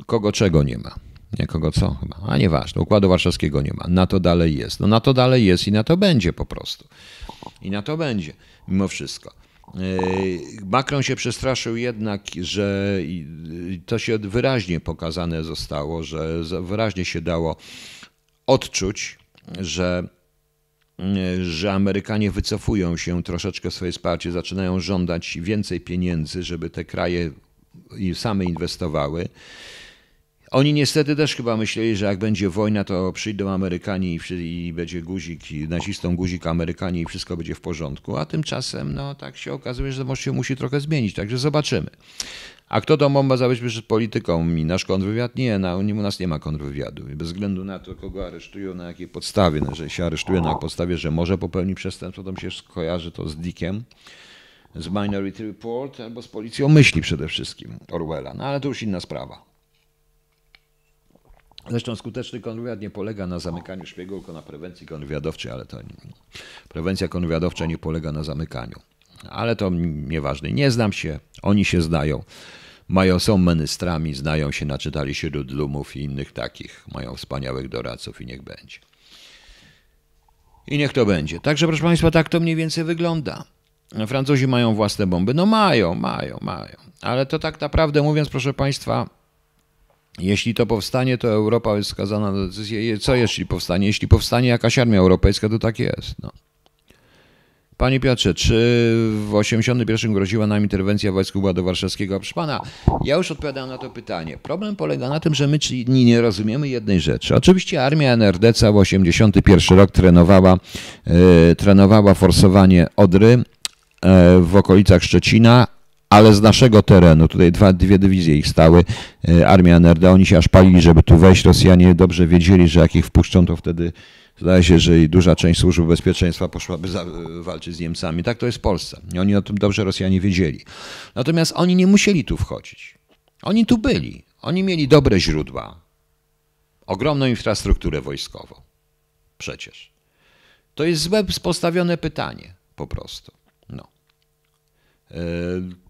kogo czego nie ma? Nie kogo co chyba, a nieważne, układu warszawskiego nie ma. Na to dalej jest. No na to dalej jest i na to będzie po prostu. I na to będzie, mimo wszystko. E, Macron się przestraszył jednak, że to się wyraźnie pokazane zostało, że wyraźnie się dało odczuć, że że Amerykanie wycofują się troszeczkę swoje wsparcie, zaczynają żądać więcej pieniędzy, żeby te kraje same inwestowały. Oni niestety też chyba myśleli, że jak będzie wojna, to przyjdą Amerykanie i, i będzie guzik, i nacisną guzik Amerykanie i wszystko będzie w porządku. A tymczasem, no tak się okazuje, że to się musi trochę zmienić, także zobaczymy. A kto to ma zabezpieczyć polityką? I nasz kontrwywiad? Nie, na, u nas nie ma kontrwywiadu. I bez względu na to, kogo aresztują, na jakiej podstawie. No, że się aresztuje na podstawie, że może popełnić przestępstwo, to mi się skojarzy to z Dickiem, z Minority Report albo z policją myśli przede wszystkim Orwella. No ale to już inna sprawa. Zresztą skuteczny kontrwywiad nie polega na zamykaniu szpiegów, tylko na prewencji kontrwywiadowczej, ale to nie. prewencja kontrwywiadowcza nie polega na zamykaniu. Ale to nieważne. Nie znam się, oni się znają. Mają, są ministrami, znają się, naczytali się Ludlumów i innych takich. Mają wspaniałych doradców i niech będzie. I niech to będzie. Także, proszę Państwa, tak to mniej więcej wygląda. Francuzi mają własne bomby. No mają, mają, mają. Ale to tak naprawdę mówiąc, proszę Państwa, jeśli to powstanie, to Europa jest skazana na decyzję. Co jeśli powstanie? Jeśli powstanie jakaś armia europejska, to tak jest. No. Panie Piotrze, czy w 81 groziła nam interwencja wojsk układu warszawskiego? Proszę pana, ja już odpowiadam na to pytanie. Problem polega na tym, że my nie rozumiemy jednej rzeczy. Oczywiście armia NRD cały 81 rok trenowała, e, trenowała forsowanie Odry e, w okolicach Szczecina, ale z naszego terenu, tutaj dwa, dwie dywizje ich stały, e, armia NRD, oni się aż palili, żeby tu wejść. Rosjanie dobrze wiedzieli, że jak ich wpuszczą, to wtedy zdaje się, że i duża część służby bezpieczeństwa poszłaby za, walczyć z Niemcami. Tak to jest w Polsce. I oni o tym dobrze Rosjanie wiedzieli. Natomiast oni nie musieli tu wchodzić. Oni tu byli. Oni mieli dobre źródła. Ogromną infrastrukturę wojskową. Przecież. To jest złe postawione pytanie po prostu. No. E,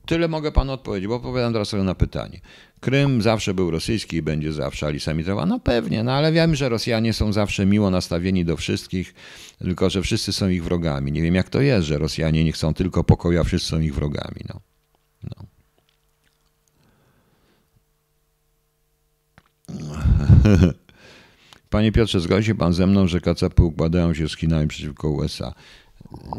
tyle mogę panu odpowiedzieć, bo odpowiadam teraz sobie na pytanie. Krym zawsze był rosyjski i będzie zawsze alisamitowa. No pewnie, no ale wiem, że Rosjanie są zawsze miło nastawieni do wszystkich, tylko że wszyscy są ich wrogami. Nie wiem jak to jest, że Rosjanie nie chcą tylko pokoju, a wszyscy są ich wrogami. No. no. (laughs) Panie Piotrze, zgodzi się pan ze mną, że KCP układają się z Chinami przeciwko USA.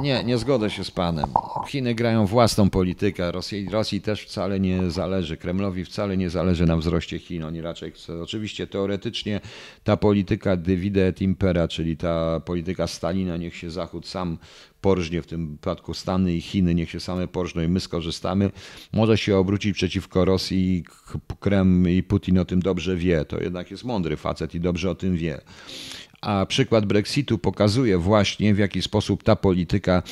Nie, nie zgodzę się z panem. Chiny grają własną politykę. Rosji, Rosji też wcale nie zależy. Kremlowi wcale nie zależy na wzroście Chin. Oni raczej chcą. Oczywiście teoretycznie ta polityka divide et impera, czyli ta polityka Stalina, niech się Zachód sam porżnie, w tym przypadku Stany i Chiny, niech się same porżną i my skorzystamy, może się obrócić przeciwko Rosji i Kreml i Putin o tym dobrze wie. To jednak jest mądry facet i dobrze o tym wie a przykład Brexitu pokazuje właśnie, w jaki sposób ta polityka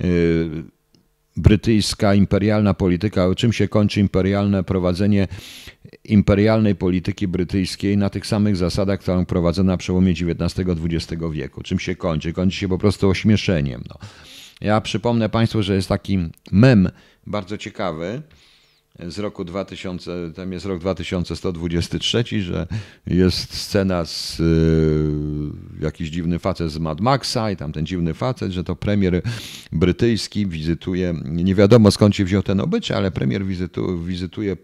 y, brytyjska, imperialna polityka, czym się kończy imperialne prowadzenie imperialnej polityki brytyjskiej na tych samych zasadach, którą prowadzono na przełomie XIX-XX wieku. Czym się kończy? Kończy się po prostu ośmieszeniem. No. Ja przypomnę Państwu, że jest taki mem bardzo ciekawy, z roku 2000, tam jest rok 2123, że jest scena z y, jakiś dziwny facet z Mad Maxa i tam ten dziwny facet, że to premier brytyjski wizytuje, nie wiadomo skąd się wziął ten obyczaj, ale premier wizytu, wizytuje,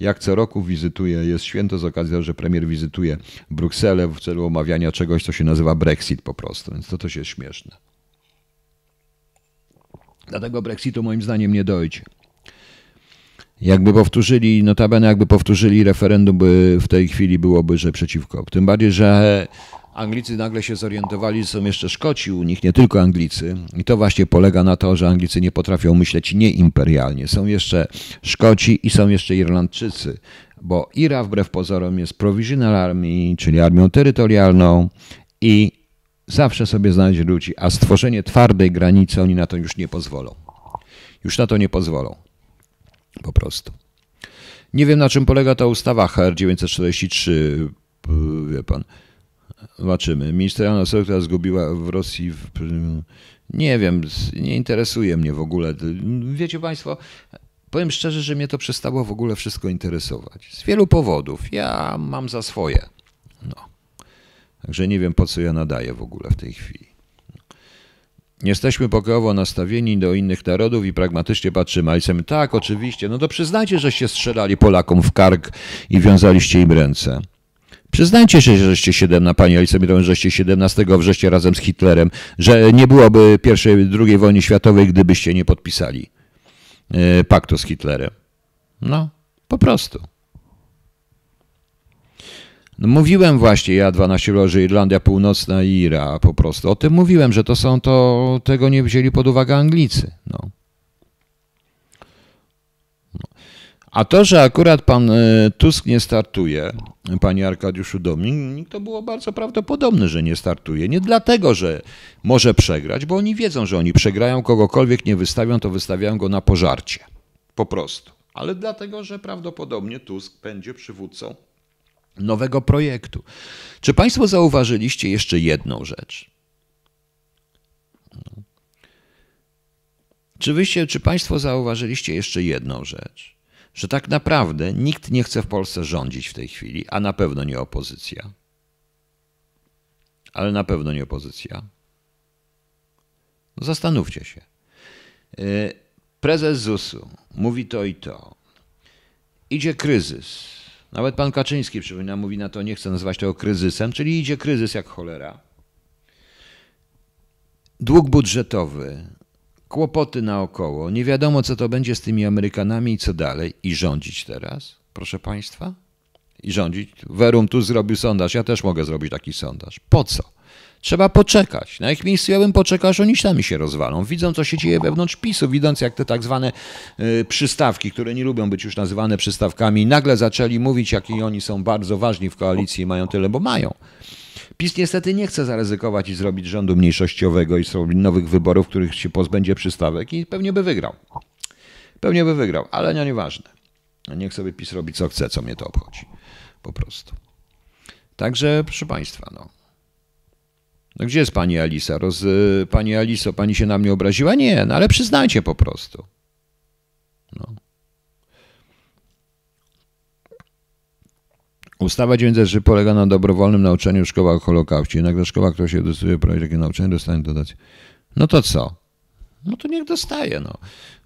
jak co roku wizytuje, jest święto z okazji że premier wizytuje Brukselę w celu omawiania czegoś, co się nazywa Brexit po prostu, więc to też jest śmieszne. Dlatego Brexitu moim zdaniem nie dojdzie. Jakby powtórzyli, notabene jakby powtórzyli referendum, by w tej chwili byłoby, że przeciwko. Tym bardziej, że Anglicy nagle się zorientowali, że są jeszcze Szkoci u nich, nie tylko Anglicy. I to właśnie polega na to, że Anglicy nie potrafią myśleć nieimperialnie. Są jeszcze Szkoci i są jeszcze Irlandczycy, bo IRA wbrew pozorom jest Provisional Army, czyli armią terytorialną i zawsze sobie znajdzie ludzi, a stworzenie twardej granicy oni na to już nie pozwolą. Już na to nie pozwolą. Po prostu. Nie wiem, na czym polega ta ustawa HR 943, wie pan. Zobaczymy. Ministerialna która zgubiła w Rosji. W... Nie wiem, nie interesuje mnie w ogóle. Wiecie Państwo, powiem szczerze, że mnie to przestało w ogóle wszystko interesować. Z wielu powodów. Ja mam za swoje. No. Także nie wiem, po co ja nadaję w ogóle w tej chwili. Jesteśmy pokojowo nastawieni do innych narodów i pragmatycznie patrzymy. Chcemy, tak, oczywiście, no to przyznajcie, że się strzelali Polakom w kark i wiązaliście im ręce. Przyznajcie się, że żeście 17, pani Alice żeście 17 września razem z Hitlerem, że nie byłoby pierwszej, II wojny światowej, gdybyście nie podpisali e, paktu z Hitlerem. No, po prostu. No mówiłem właśnie, ja 12 loży Irlandia Północna i Ira po prostu. O tym mówiłem, że to są to, tego nie wzięli pod uwagę Anglicy. No. A to, że akurat pan e, Tusk nie startuje, panie Arkadiuszu Dominik, to było bardzo prawdopodobne, że nie startuje. Nie dlatego, że może przegrać, bo oni wiedzą, że oni przegrają, kogokolwiek nie wystawią, to wystawiają go na pożarcie. Po prostu. Ale dlatego, że prawdopodobnie Tusk będzie przywódcą nowego projektu. Czy państwo zauważyliście jeszcze jedną rzecz? Czy, wyście, czy państwo zauważyliście jeszcze jedną rzecz? że tak naprawdę nikt nie chce w Polsce rządzić w tej chwili, a na pewno nie opozycja. Ale na pewno nie opozycja. Zastanówcie się. Y, prezes ZUS-u mówi to i to. Idzie kryzys. Nawet pan Kaczyński, przypominam, mówi na to, nie chcę nazywać tego kryzysem, czyli idzie kryzys jak cholera. Dług budżetowy, kłopoty naokoło, nie wiadomo co to będzie z tymi Amerykanami i co dalej. I rządzić teraz, proszę Państwa? I rządzić. Verum tu zrobił sondaż, ja też mogę zrobić taki sondaż. Po co? Trzeba poczekać. Na ich miejscu ja bym poczekał, aż oni sami się rozwalą. Widzą, co się dzieje wewnątrz PiSu, widząc jak te tak zwane y, przystawki, które nie lubią być już nazywane przystawkami, nagle zaczęli mówić, jaki oni są bardzo ważni w koalicji i mają tyle, bo mają. PiS niestety nie chce zaryzykować i zrobić rządu mniejszościowego i zrobić nowych wyborów, w których się pozbędzie przystawek i pewnie by wygrał. Pewnie by wygrał, ale nie nieważne. Niech sobie PiS robi co chce, co mnie to obchodzi. Po prostu. Także, proszę Państwa, no. No gdzie jest pani Alisa? Roz, pani Aliso, pani się na mnie obraziła? Nie, no ale przyznajcie po prostu. No. Ustawa 903 polega na dobrowolnym nauczaniu w szkołach o Holokauście. Nagle szkoła, która się decyduje prowadzić takie nauczanie, dostanie dodać. No to co? No to niech dostaje. No.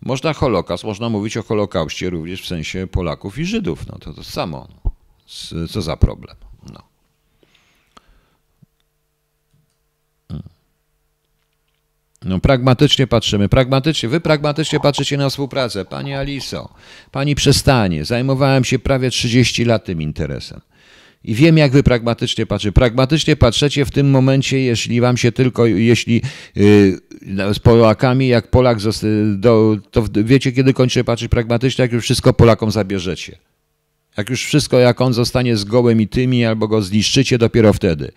Można Holokaust, można mówić o Holokauście również w sensie Polaków i Żydów. No to to samo. No. Co za problem. No. No, pragmatycznie patrzymy, pragmatycznie, wy pragmatycznie patrzycie na współpracę. Pani Aliso, pani przestanie. Zajmowałem się prawie 30 lat tym interesem. I wiem, jak wy pragmatycznie patrzycie. Pragmatycznie patrzycie w tym momencie, jeśli wam się tylko, jeśli yy, z Polakami, jak Polak, do, to wiecie, kiedy kończy patrzeć pragmatycznie, jak już wszystko Polakom zabierzecie. Jak już wszystko, jak on zostanie z gołem i tymi, albo go zniszczycie, dopiero wtedy.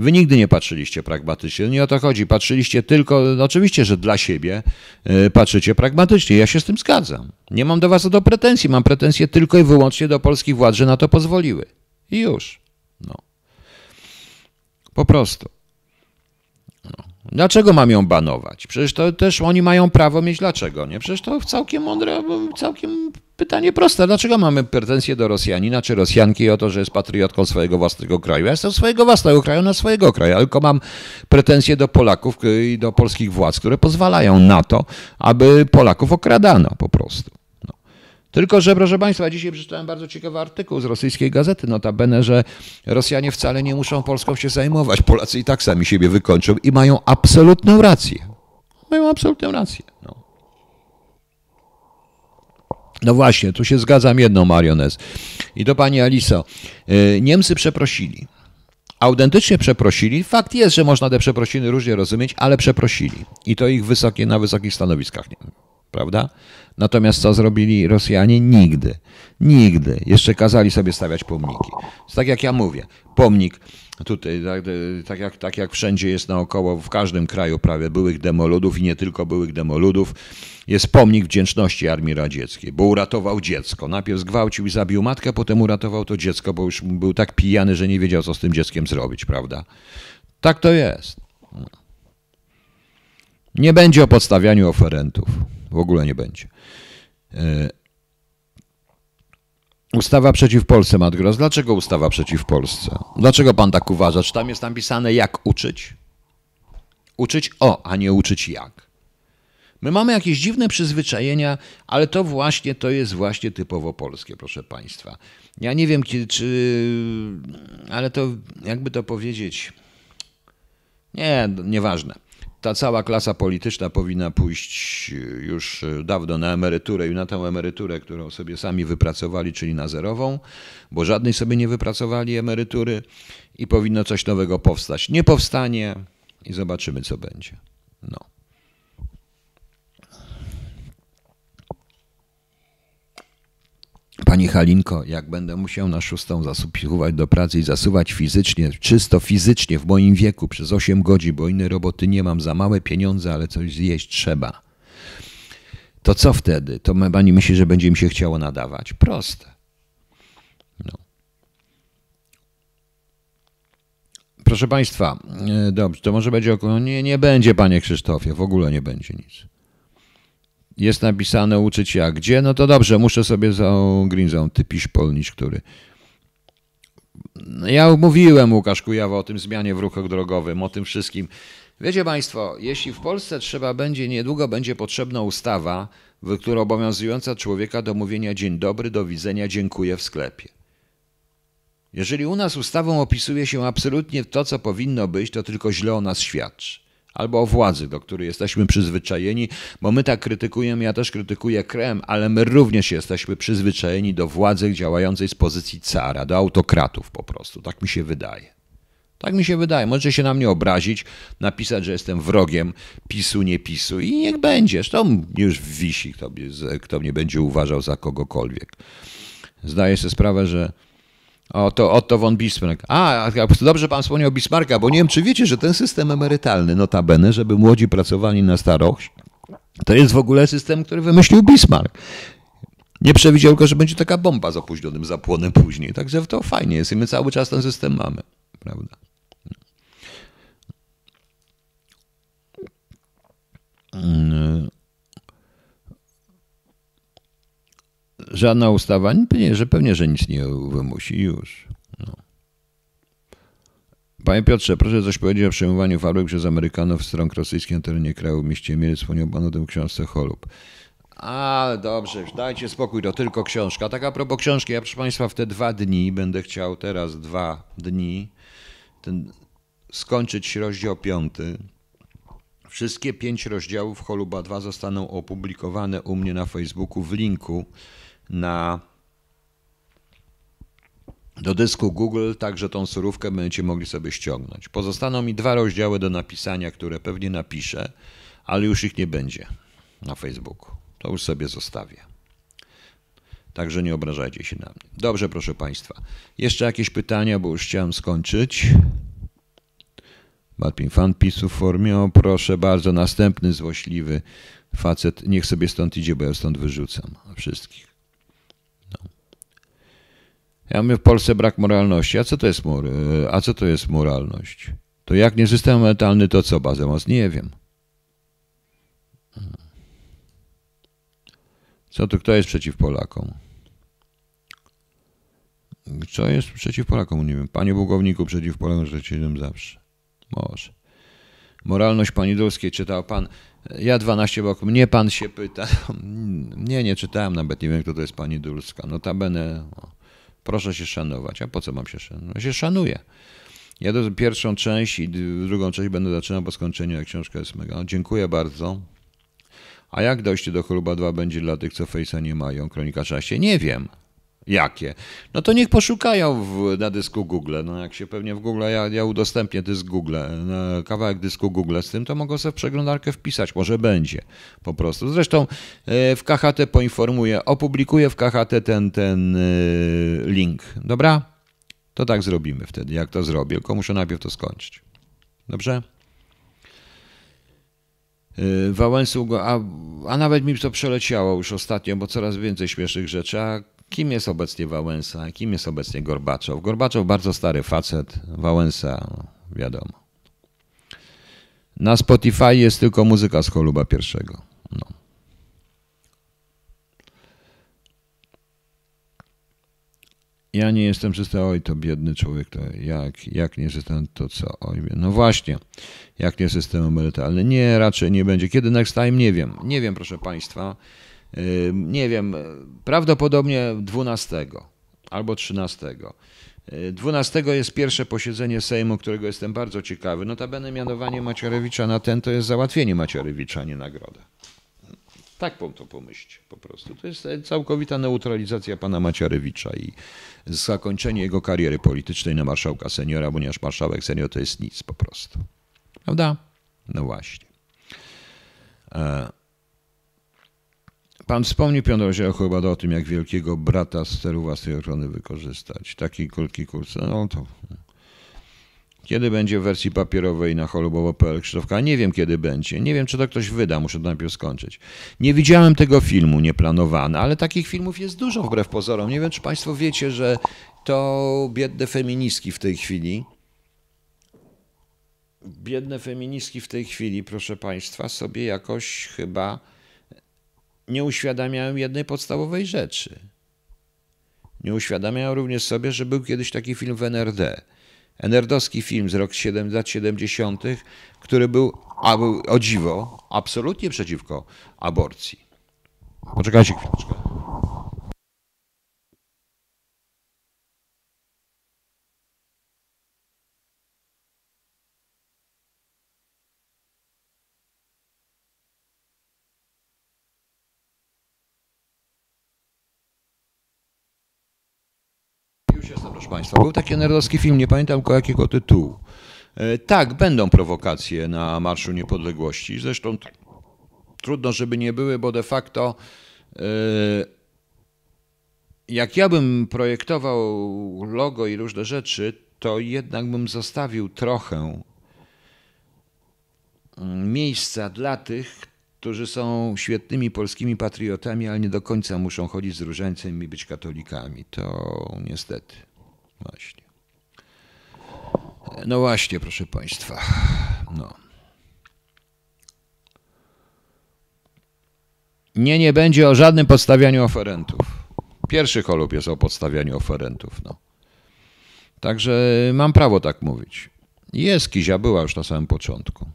Wy nigdy nie patrzyliście pragmatycznie. Nie o to chodzi. Patrzyliście tylko, no oczywiście, że dla siebie e, patrzycie pragmatycznie. Ja się z tym zgadzam. Nie mam do was do pretensji. Mam pretensje tylko i wyłącznie do polskich władz, że na to pozwoliły. I już. No. Po prostu. No. Dlaczego mam ją banować? Przecież to też oni mają prawo mieć dlaczego, nie? Przecież to całkiem mądre, całkiem pytanie proste. Dlaczego mamy pretensje do Rosjanina czy Rosjanki o to, że jest patriotką swojego własnego kraju? Ja jestem swojego własnego kraju na swojego kraju, tylko mam pretensje do Polaków i do polskich władz, które pozwalają na to, aby Polaków okradano po prostu. Tylko, że proszę Państwa, dzisiaj przeczytałem bardzo ciekawy artykuł z rosyjskiej gazety, notabene, że Rosjanie wcale nie muszą Polską się zajmować. Polacy i tak sami siebie wykończą i mają absolutną rację. Mają absolutną rację. No. Właśnie, tu się zgadzam jedną, Marionez. I do Pani Aliso. E, Niemcy przeprosili. Autentycznie przeprosili. Fakt jest, że można te przeprosiny różnie rozumieć, ale przeprosili. I to ich wysokie, na wysokich stanowiskach. Prawda? Natomiast co zrobili Rosjanie? Nigdy. Nigdy. Jeszcze kazali sobie stawiać pomniki. Tak jak ja mówię, pomnik tutaj, tak, tak, jak, tak jak wszędzie jest naokoło, w każdym kraju prawie byłych demoludów i nie tylko byłych demoludów, jest pomnik wdzięczności Armii Radzieckiej, bo uratował dziecko. Najpierw zgwałcił i zabił matkę, potem uratował to dziecko, bo już był tak pijany, że nie wiedział, co z tym dzieckiem zrobić, prawda? Tak to jest. Nie będzie o podstawianiu oferentów. W ogóle nie będzie. Ustawa przeciw Polsce, Matgros. Dlaczego ustawa przeciw Polsce? Dlaczego pan tak uważa? Czy tam jest napisane, jak uczyć? Uczyć o, a nie uczyć jak. My mamy jakieś dziwne przyzwyczajenia, ale to właśnie to jest właśnie typowo polskie, proszę Państwa. Ja nie wiem, czy. Ale to jakby to powiedzieć. Nie, nieważne. Ta cała klasa polityczna powinna pójść już dawno na emeryturę i na tę emeryturę, którą sobie sami wypracowali, czyli na zerową, bo żadnej sobie nie wypracowali emerytury i powinno coś nowego powstać. Nie powstanie i zobaczymy, co będzie. No. Pani Halinko, jak będę musiał na szóstą zasuwać do pracy i zasuwać fizycznie, czysto fizycznie w moim wieku przez 8 godzin, bo innej roboty nie mam, za małe pieniądze, ale coś zjeść trzeba. To co wtedy? To pani myśli, że będzie mi się chciało nadawać? Proste. No. Proszę Państwa, e, dobrze, to może będzie około. Nie, nie będzie, panie Krzysztofie, w ogóle nie będzie nic jest napisane uczyć jak gdzie, no to dobrze, muszę sobie za Green ty pisz polnicz, który. No ja mówiłem Łukasz Kujawa o tym zmianie w ruchu drogowym, o tym wszystkim. Wiecie Państwo, jeśli w Polsce trzeba będzie, niedługo będzie potrzebna ustawa, w której obowiązująca człowieka do mówienia dzień dobry, do widzenia, dziękuję w sklepie. Jeżeli u nas ustawą opisuje się absolutnie to, co powinno być, to tylko źle o nas świadczy albo o władzy, do której jesteśmy przyzwyczajeni, bo my tak krytykujemy, ja też krytykuję Krem, ale my również jesteśmy przyzwyczajeni do władzy działającej z pozycji cara, do autokratów po prostu. Tak mi się wydaje. Tak mi się wydaje. Możecie się na mnie obrazić, napisać, że jestem wrogiem PiSu, nie PiSu i niech będzie. Zresztą już wisi, kto, kto mnie będzie uważał za kogokolwiek. Zdaję sobie sprawę, że Oto, Otto von Bismarck. A, dobrze pan wspomniał Bismarcka, bo nie wiem, czy wiecie, że ten system emerytalny, notabene, żeby młodzi pracowali na starość, to jest w ogóle system, który wymyślił Bismarck. Nie przewidział tylko, że będzie taka bomba z opóźnionym zapłonem później. Także to fajnie jest i my cały czas ten system mamy. Prawda? Mm, żadna ustawa, nie, że pewnie, że nic nie wymusi już. No. Panie Piotrze, proszę coś powiedzieć o przejmowaniu fabryk przez Amerykanów stron rosyjskich na terenie kraju w mieście Mielec. Wspomniał Pan o tym książce Holub. A, dobrze, dajcie spokój, to tylko książka. Tak a propos książki, ja proszę Państwa w te dwa dni będę chciał teraz dwa dni ten, skończyć rozdział piąty. Wszystkie pięć rozdziałów Holuba 2 zostaną opublikowane u mnie na Facebooku w linku na do dysku Google, także tą surówkę będziecie mogli sobie ściągnąć. Pozostaną mi dwa rozdziały do napisania, które pewnie napiszę, ale już ich nie będzie na Facebooku. To już sobie zostawię. Także nie obrażajcie się na mnie. Dobrze, proszę Państwa. Jeszcze jakieś pytania, bo już chciałem skończyć. Batpin fan PiSu w formie. O, proszę bardzo, następny złośliwy facet. Niech sobie stąd idzie, bo ja stąd wyrzucam wszystkich. Ja mówię, w Polsce brak moralności. A co to jest, mor a co to jest moralność? To jak nie system mentalny, to co, bazę moc? Nie wiem. Co tu, kto jest przeciw Polakom? Co jest przeciw Polakom? Nie wiem. Panie Bugowniku, przeciw Polakom, że ci zawsze. Może. Moralność pani Dulskiej czytał pan. Ja 12 roku. Mnie pan się pyta. (laughs) Nie, nie czytałem nawet. Nie wiem, kto to jest pani Dulska. Notabene. O. Proszę się szanować. A po co mam się szanować? Ja się szanuję. Ja do pierwszą część i drugą część będę zaczynał po skończeniu, jak książka jest mega. Dziękuję bardzo. A jak dojście do chluba 2 będzie dla tych, co Face'a nie mają, Kronika Czasie? Nie wiem. Jakie? No to niech poszukają w, na dysku Google. No jak się pewnie w Google, ja, ja udostępnię dysk Google, kawałek dysku Google z tym, to mogą sobie w przeglądarkę wpisać, może będzie po prostu. Zresztą e, w KHT poinformuję, opublikuję w KHT ten, ten e, link. Dobra? To tak zrobimy wtedy, jak to zrobię, tylko muszę najpierw to skończyć. Dobrze? E, Wałęsu, a, a nawet mi to przeleciało już ostatnio, bo coraz więcej śmiesznych rzeczy, a Kim jest obecnie Wałęsa? Kim jest obecnie Gorbaczow? Gorbaczow bardzo stary facet, Wałęsa wiadomo. Na Spotify jest tylko muzyka z Choluba pierwszego. No. Ja nie jestem czysta, oj to biedny człowiek, to jak, jak nie jestem, to co, oj, no właśnie. Jak nie system emerytalny? Nie, raczej nie będzie. Kiedy next time? Nie wiem. Nie wiem, proszę Państwa. Yy, Nie wiem. Prawdopodobnie 12 albo 13. 12 jest pierwsze posiedzenie Sejmu, którego jestem bardzo ciekawy. Notabene mianowanie Macierewicza na ten to jest załatwienie Macierewicza, nie nagroda. Tak to pomyślcie po prostu. To jest całkowita neutralizacja pana Macierewicza i zakończenie jego kariery politycznej na marszałka seniora, ponieważ marszałek senior to jest nic po prostu. Prawda? No właśnie. E, Pan wspomniał, Piotr Ozieł, chyba o tym, jak wielkiego brata z celu własnej ochrony wykorzystać. Taki kulki kurs. No to... Kiedy będzie w wersji papierowej na cholubowo.pl Krzysztofka? Nie wiem, kiedy będzie. Nie wiem, czy to ktoś wyda. Muszę to najpierw skończyć. Nie widziałem tego filmu, nieplanowany, ale takich filmów jest dużo wbrew pozorom. Nie wiem, czy Państwo wiecie, że to biedne feministki w tej chwili biedne feministki w tej chwili, proszę Państwa, sobie jakoś chyba nie uświadamiają jednej podstawowej rzeczy. Nie uświadamiają również sobie, że był kiedyś taki film w NRD. NRD-owski film z rok 7, lat 70., który był, a był o dziwo, absolutnie przeciwko aborcji. Poczekajcie chwileczkę. Już jestem, proszę Państwa. Był taki nerdowski film, nie pamiętam ko jakiego tytułu. E, Tak, będą prowokacje na Marszu Niepodległości. Zresztą tr- trudno, żeby nie były, bo de facto e, jak ja bym projektował logo i różne rzeczy, to jednak bym zostawił trochę mm, miejsca dla tych, którzy są świetnymi polskimi patriotami, ale nie do końca muszą chodzić z różańcem i być katolikami. To niestety. Właśnie. No właśnie, proszę Państwa. No. Nie, nie będzie o żadnym podstawianiu oferentów. Pierwszy cholub jest o podstawianiu oferentów. No. Także mam prawo tak mówić. Jest Kizia, była już na samym początku.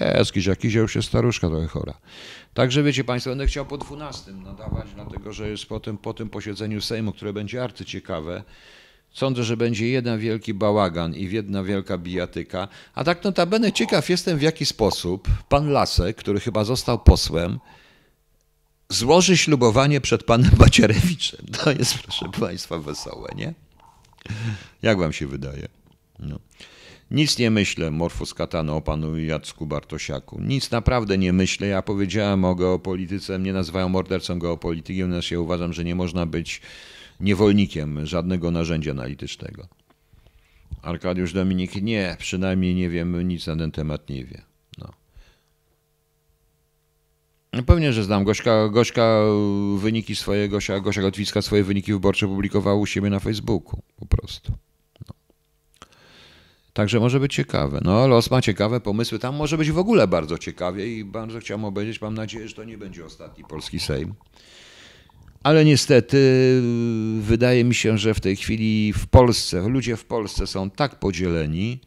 Jest Kizia, Kizia już jest staruszka trochę chora. Także wiecie Państwo, będę chciał po 12 nadawać, dlatego że jest po tym, po tym posiedzeniu Sejmu, które będzie arcyciekawe. Sądzę, że będzie jeden wielki bałagan i jedna wielka bijatyka. A tak notabene ciekaw jestem w jaki sposób pan Lasek, który chyba został posłem, złoży ślubowanie przed panem Macierewiczem. To jest, proszę Państwa, wesołe, nie? Jak wam się wydaje? No. Nic nie myślę, Morfus Katano, o panu Jacku Bartosiaku. Nic naprawdę nie myślę. Ja powiedziałem o geopolityce, mnie nazywają mordercą geopolitykiem, natomiast ja uważam, że nie można być niewolnikiem żadnego narzędzia analitycznego. Arkadiusz Dominik, nie, przynajmniej nie wiem, nic na ten temat nie wie. No. No Pewnie, że znam. Gośka, Gośka wyniki swoje, Gosia, Gosia Gotwicka swoje wyniki wyborcze publikowała u siebie na Facebooku. Po prostu. No. Także może być ciekawe. No, los ma ciekawe pomysły. Tam może być w ogóle bardzo ciekawie i bardzo chciałem obejrzeć. Mam nadzieję, że to nie będzie ostatni polski Sejm. Ale niestety wydaje mi się, że w tej chwili w Polsce, ludzie w Polsce są tak podzieleni,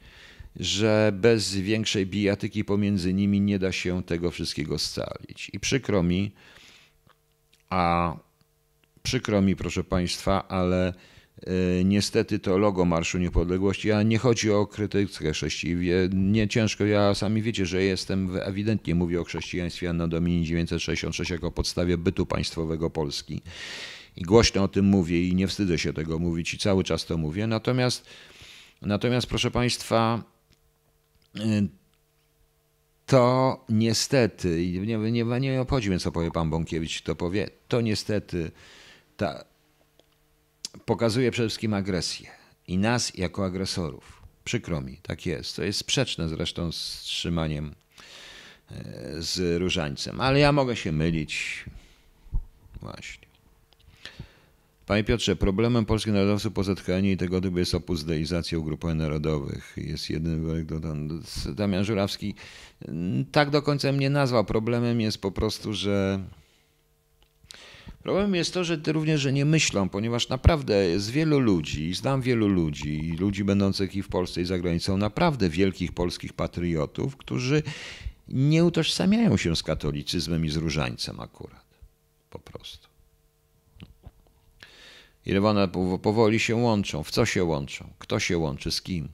że bez większej bijatyki pomiędzy nimi nie da się tego wszystkiego scalić. I przykro mi, a przykro mi, proszę Państwa, ale niestety to logo Marszu Niepodległości, a nie chodzi o krytykę chrześcijaństwie. Nie ciężko, ja sami wiecie, że jestem, ewidentnie mówię o chrześcijaństwie Anno Domini 966 jako podstawie bytu państwowego Polski. I głośno o tym mówię i nie wstydzę się tego mówić i cały czas to mówię. Natomiast, natomiast proszę Państwa, y, to niestety, nie, nie, nie obchodzi mnie, co powie pan Bąkiewicz, to powie, to niestety ta, pokazuje przede wszystkim agresję i nas jako agresorów. Przykro mi, tak jest. To jest sprzeczne zresztą z trzymaniem e, z różańcem, ale ja mogę się mylić. Właśnie. Panie Piotrze, problemem polskich narodowców po i tego typu jest opus deizacja ugrupowań narodowych. Jest jeden dodam- Damian Żurawski tak do końca mnie nazwał. Problemem jest po prostu, że Problem jest to, że ty również, że nie myślą, ponieważ naprawdę jest wielu ludzi, znam wielu ludzi, ludzi będących i w Polsce i za granicą, naprawdę wielkich polskich patriotów, którzy nie utożsamiają się z katolicyzmem i z różańcem akurat. Po prostu. I one powoli się łączą. W co się łączą? Kto się łączy z kim?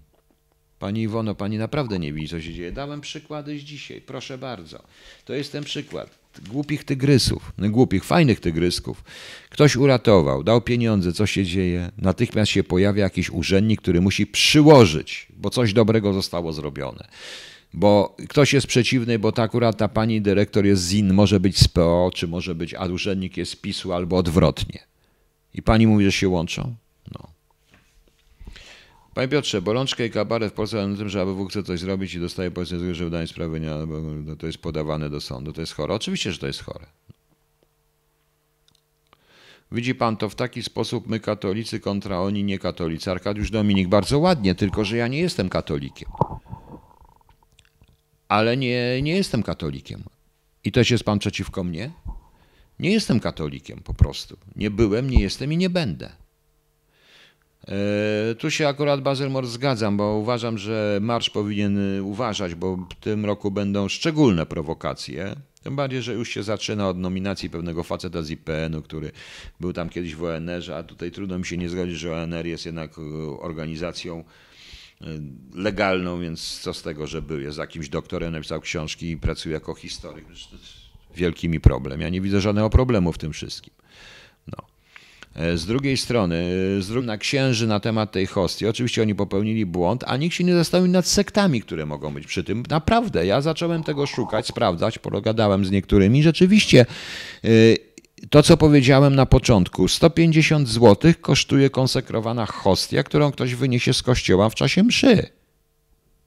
Pani Iwono, pani naprawdę nie widzi, co się dzieje. Dałem przykłady z dzisiaj, proszę bardzo. To jest ten przykład. Głupich tygrysów, głupich, fajnych tygrysków. Ktoś uratował, dał pieniądze, co się dzieje? Natychmiast się pojawia jakiś urzędnik, który musi przyłożyć, bo coś dobrego zostało zrobione. Bo ktoś jest przeciwny, bo ta akurat ta pani dyrektor jest z IN, może być z PO, czy może być, a urzędnik jest z PiSu, albo odwrotnie. I pani mówi, że się łączą? No. Panie Piotrze, bolączka i kabaret w Polsce na tym, że ABW chce coś zrobić i dostaje powiedzmy, że wydanie sprawy nie, bo to jest podawane do sądu. To jest chore. Oczywiście, że to jest chore. Widzi pan to w taki sposób, my katolicy kontra oni niekatolicy. Arkadiusz Dominik, bardzo ładnie, tylko że ja nie jestem katolikiem. Ale nie, nie jestem katolikiem. I też jest pan przeciwko mnie? Nie jestem katolikiem po prostu. Nie byłem, nie jestem i nie będę. E, tu się akurat Bazelmor zgadzam, bo uważam, że marsz powinien uważać, bo w tym roku będą szczególne prowokacje. Tym bardziej, że już się zaczyna od nominacji pewnego faceta z IPN-u, który był tam kiedyś w ONR-ze, a tutaj trudno mi się nie zgodzić, że ONR jest jednak organizacją e, legalną, więc co z tego, że był, jest jakimś doktorem, napisał książki i pracuje jako historyk. Wielki mi problem. Ja nie widzę żadnego problemu w tym wszystkim. E, z drugiej strony, e, z na księży na temat tej hostii, oczywiście oni popełnili błąd, a nikt się nie zastanowił nad sektami, które mogą być przy tym. Naprawdę, ja zacząłem tego szukać, sprawdzać, pogadałem z niektórymi. Rzeczywiście, e, to co powiedziałem na początku, 150 zł kosztuje konsekrowana hostia, którą ktoś wyniesie z kościoła w czasie mszy,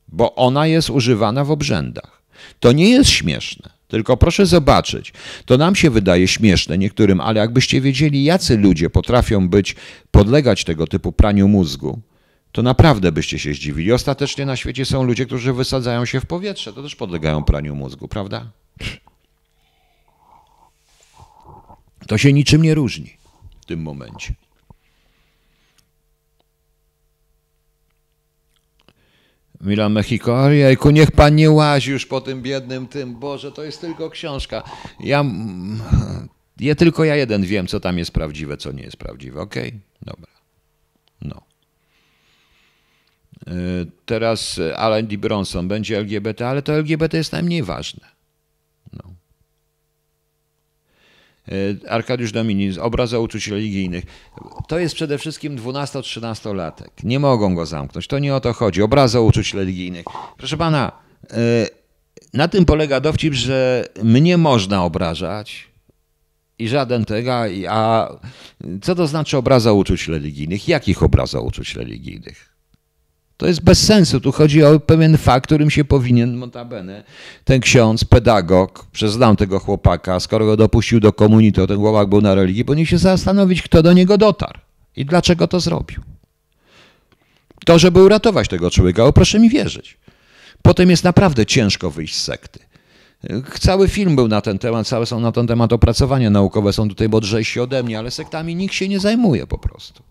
bo ona jest używana w obrzędach. To nie jest śmieszne. Tylko proszę zobaczyć, to nam się wydaje śmieszne niektórym, ale jakbyście wiedzieli, jacy ludzie potrafią być, podlegać tego typu praniu mózgu, to naprawdę byście się zdziwili. Ostatecznie na świecie są ludzie, którzy wysadzają się w powietrze, to też podlegają praniu mózgu, prawda? To się niczym nie różni w tym momencie. Milan Mexico, ojejku, niech pan nie łazi już po tym biednym tym, Boże, to jest tylko książka. Ja, ja tylko ja jeden wiem, co tam jest prawdziwe, co nie jest prawdziwe, okej? Okay? Dobra. No. E, teraz Alan D. Bronson będzie LGBT, ale to LGBT jest najmniej ważne. E, Arkadiusz Dominin, obraza uczuć religijnych. To jest przede wszystkim 12-13-latek. Nie mogą go zamknąć. To nie o to chodzi. Obraza uczuć religijnych. Proszę pana, e, na tym polega dowcip, że mnie można obrażać i żaden tego, a co to znaczy obraza uczuć religijnych? Jakich obraza uczuć religijnych? To jest bez sensu. Tu chodzi o pewien fakt, którym się powinien, notabene, ten ksiądz, pedagog, przeznam tego chłopaka, skoro go dopuścił do komunii, to ten chłopak był na religii, powinien się zastanowić, kto do niego dotarł i dlaczego to zrobił. To, żeby uratować tego człowieka, o proszę mi wierzyć. Potem jest naprawdę ciężko wyjść z sekty. Cały film był na ten temat, całe są na ten temat opracowania naukowe, są tutaj mądrzejsi ode mnie, ale sektami nikt się nie zajmuje po prostu.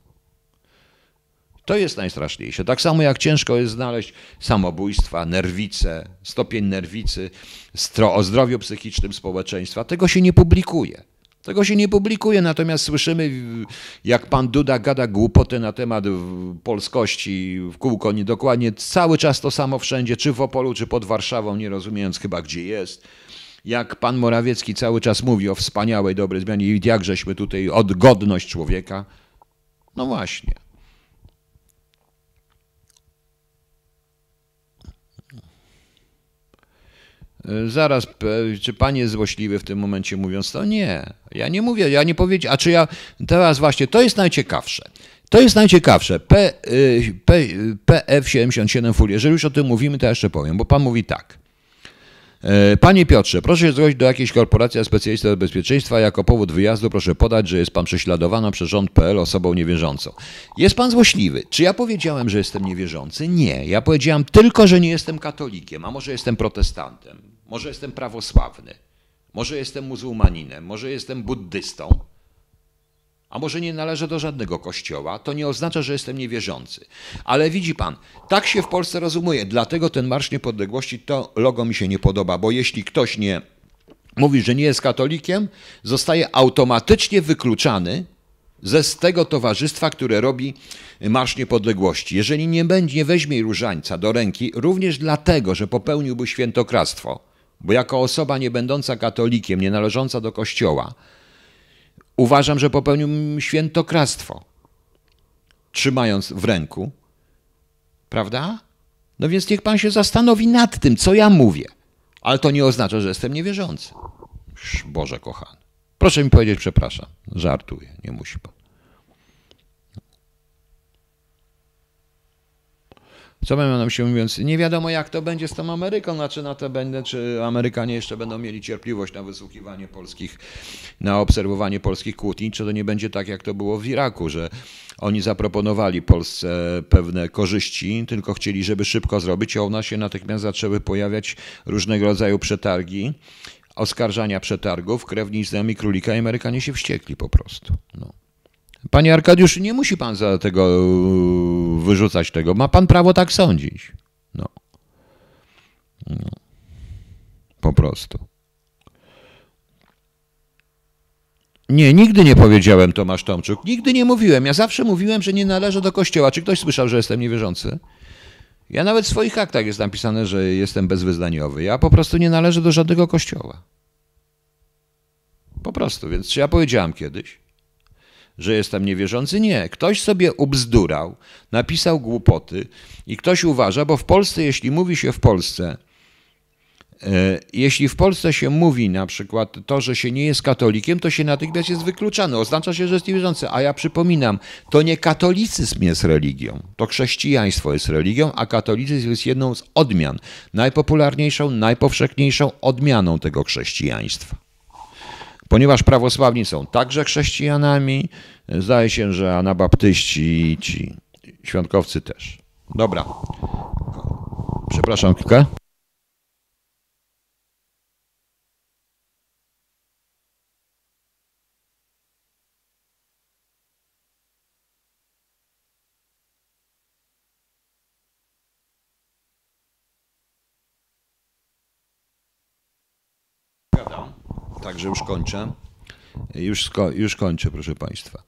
To jest najstraszniejsze. Tak samo jak ciężko jest znaleźć samobójstwa, nerwice, stopień nerwicy, o zdrowiu psychicznym społeczeństwa. Tego się nie publikuje. Tego się nie publikuje, natomiast słyszymy, jak pan Duda gada głupoty na temat polskości w kółko, dokładnie cały czas to samo wszędzie, czy w Opolu, czy pod Warszawą, nie rozumiejąc chyba gdzie jest. Jak pan Morawiecki cały czas mówi o wspaniałej, dobrej zmianie i jakżeśmy tutaj od godność człowieka. No właśnie. Zaraz, czy pan jest złośliwy w tym momencie mówiąc to? Nie. Ja nie mówię, ja nie powiedziałem, a czy ja, teraz właśnie, to jest najciekawsze. To jest najciekawsze. P, y, P, PF77 Full. Jeżeli już o tym mówimy, to ja jeszcze powiem, bo pan mówi tak. E, panie Piotrze, proszę się zgłosić do jakiejś korporacji specjalista od bezpieczeństwa. Jako powód wyjazdu proszę podać, że jest pan prześladowany przez rząd PL osobą niewierzącą. Jest pan złośliwy. Czy ja powiedziałem, że jestem niewierzący? Nie. Ja powiedziałem tylko, że nie jestem katolikiem, a może jestem protestantem, może jestem prawosławny, może jestem muzułmaninem, może jestem buddystą. a może nie należę do żadnego kościoła, to nie oznacza, że jestem niewierzący. Ale widzi pan, tak się w Polsce rozumuje, dlatego ten Marsz Niepodległości to logo mi się nie podoba, bo jeśli ktoś nie mówi, że nie jest katolikiem, zostaje automatycznie wykluczany ze z tego towarzystwa, które robi Marsz Niepodległości. Jeżeli nie będzie, nie weźmie różańca do ręki, również dlatego, że popełniłby świętokradztwo, bo jako osoba nie będąca katolikiem, nie należąca do kościoła, uważam, że popełnił świętokradztwo, trzymając w ręku, prawda? No więc niech pan się zastanowi nad tym, co ja mówię. Ale to nie oznacza, że jestem niewierzący. Boże kochany. Proszę mi powiedzieć, przepraszam. Żartuję, nie musi pan. Co mam na myśli mówiąc? Nie wiadomo, jak to będzie z tą Ameryką, znaczy na to będę, czy Amerykanie jeszcze będą mieli cierpliwość na wysłuchiwanie polskich, na obserwowanie polskich kłótni, czy to nie będzie tak, jak to było w Iraku, że oni zaproponowali Polsce pewne korzyści, tylko chcieli, żeby szybko zrobić, a u nas się natychmiast zaczęły pojawiać różnego rodzaju przetargi, oskarżania przetargów, krewnictwami królika i Amerykanie się wściekli po prostu. No. Panie Arkadiusz, nie musi pan za tego wyrzucać tego. Ma pan prawo tak sądzić. No. no. Po prostu. Nie, nigdy nie powiedziałem Tomasz Tomczuk. Nigdy nie mówiłem. Ja zawsze mówiłem, że nie należę do kościoła. Czy ktoś słyszał, że jestem niewierzący? Ja nawet w swoich aktach jest napisane, że jestem bezwyznaniowy. Ja po prostu nie należę do żadnego kościoła. Po prostu. Więc czy ja powiedziałem kiedyś? Że jestem niewierzący? Nie. Ktoś sobie ubzdurał, napisał głupoty i ktoś uważa, bo w Polsce, jeśli mówi się w Polsce, e, jeśli w Polsce się mówi na przykład to, że się nie jest katolikiem, to się natychmiast jest wykluczany. Oznacza się, że jest niewierzący. A ja przypominam, to nie katolicyzm jest religią, to chrześcijaństwo jest religią, a katolicyzm jest jedną z odmian, najpopularniejszą, najpowszechniejszą odmianą tego chrześcijaństwa ponieważ prawosławni są także chrześcijanami, zdaje się, że anabaptyści i ci świątkowcy też. Dobra. Przepraszam chwilkę. Także już kończę. Już, sko już kończę, proszę Państwa.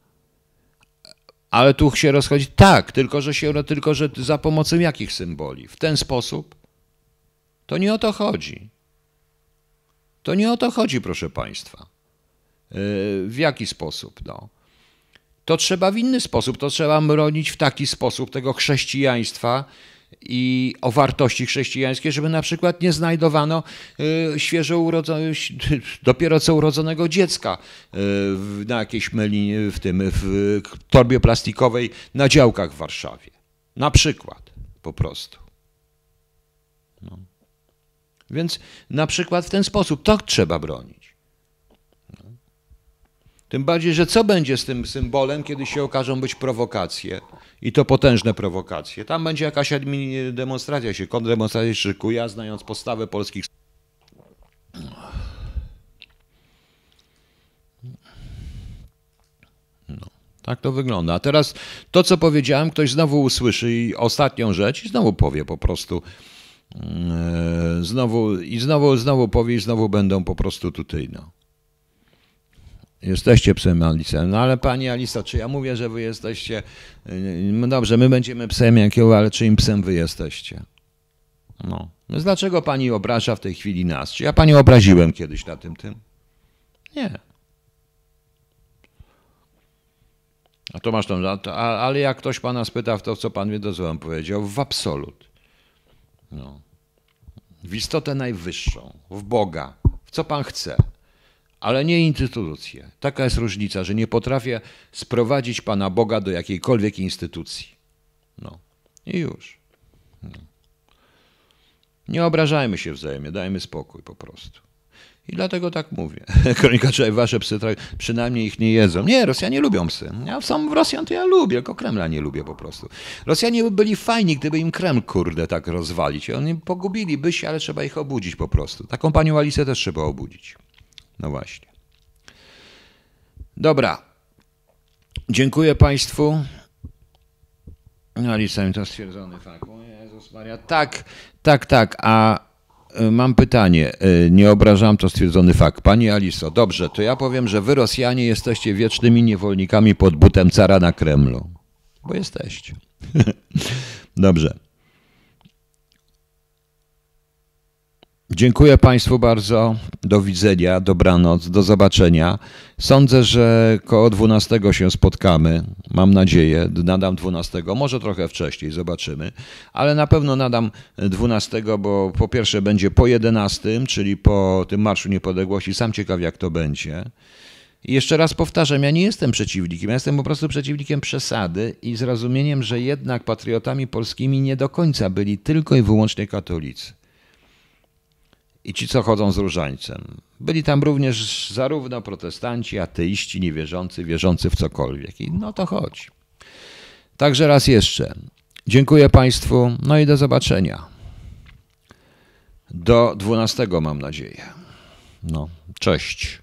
Ale tu się rozchodzi. Tak, tylko że, się, tylko że za pomocą jakich symboli? W ten sposób? To nie o to chodzi. To nie o to chodzi, proszę Państwa. Yy, w jaki sposób? No. To trzeba w inny sposób. To trzeba bronić w taki sposób tego chrześcijaństwa, i o wartości chrześcijańskiej, żeby na przykład nie znajdowano y, świeżo urodzonego, (laughs) dopiero co urodzonego dziecka y, na jakiejś melinie, w tym w torbie plastikowej na działkach w Warszawie. Na przykład, po prostu. No. Więc na przykład w ten sposób to trzeba bronić. Tym bardziej, że co będzie z tym symbolem, kiedy się okażą być prowokacje i to potężne prowokacje. Tam będzie jakaś demonstracja się, kontrdemonstracja szykuje, a znając postawę polskich. No, tak to wygląda. A teraz to, co powiedziałem, ktoś znowu usłyszy i ostatnią rzecz i znowu powie po prostu. Yy, znowu i znowu, znowu powie i znowu będą po prostu tutaj, no. Jesteście psem Alice. No ale pani Alisa, czy ja mówię, że wy jesteście. No dobrze, my będziemy psem jakiego, ale czyim psem wy jesteście? No. Więc dlaczego pani obraża w tej chwili nas? Czy ja panią obraziłem kiedyś na tym tym? Nie. A to masz tą, ale jak ktoś pana spyta w to, co pan wie, to powiedział? W absolut. No. W istotę najwyższą, w Boga, w co pan chce ale nie instytucje. Taka jest różnica, że nie potrafię sprowadzić Pana Boga do jakiejkolwiek instytucji. No i już. No. Nie obrażajmy się wzajemnie, dajmy spokój po prostu. I dlatego tak mówię. (laughs) Kronika czy wasze psy przynajmniej ich nie jedzą. Nie, Rosjanie lubią psy. Ja sam Rosjan to ja lubię, tylko Kremla nie lubię po prostu. Rosjanie by byli fajni, gdyby im Kreml, kurde, tak rozwalić. Oni pogubiliby się, ale trzeba ich obudzić po prostu. Taką panią Alicę też trzeba obudzić. No właśnie. Dobra. Dziękuję Państwu. No, listem to stwierdzony fakt. O Jezus Maria. Tak, tak, tak. A y, mam pytanie. Y, Nie obrażam, to stwierdzony fakt. Pani Aliso, dobrze, to ja powiem, że wy Rosjanie jesteście wiecznymi niewolnikami pod butem cara na Kremlu. Bo jesteście. (laughs) Dobrze. Dziękuję Państwu bardzo. Do widzenia, dobranoc, do zobaczenia. Sądzę, że koło 12 się spotkamy. Mam nadzieję. Nadam 12, może trochę wcześniej, zobaczymy. Ale na pewno nadam 12, bo po pierwsze będzie po 11, czyli po tym Marszu Niepodległości. Sam ciekaw, jak to będzie. I jeszcze raz powtarzam, ja nie jestem przeciwnikiem, ja jestem po prostu przeciwnikiem przesady i zrozumieniem, że jednak patriotami polskimi nie do końca byli tylko i wyłącznie katolicy i ci, co chodzą z różańcem. Byli tam również zarówno protestanci, ateiści, niewierzący, wierzący w cokolwiek. I no to chodzi. Także raz jeszcze. Dziękuję Państwu, no i do zobaczenia. Do 12 mam nadzieję. No, cześć.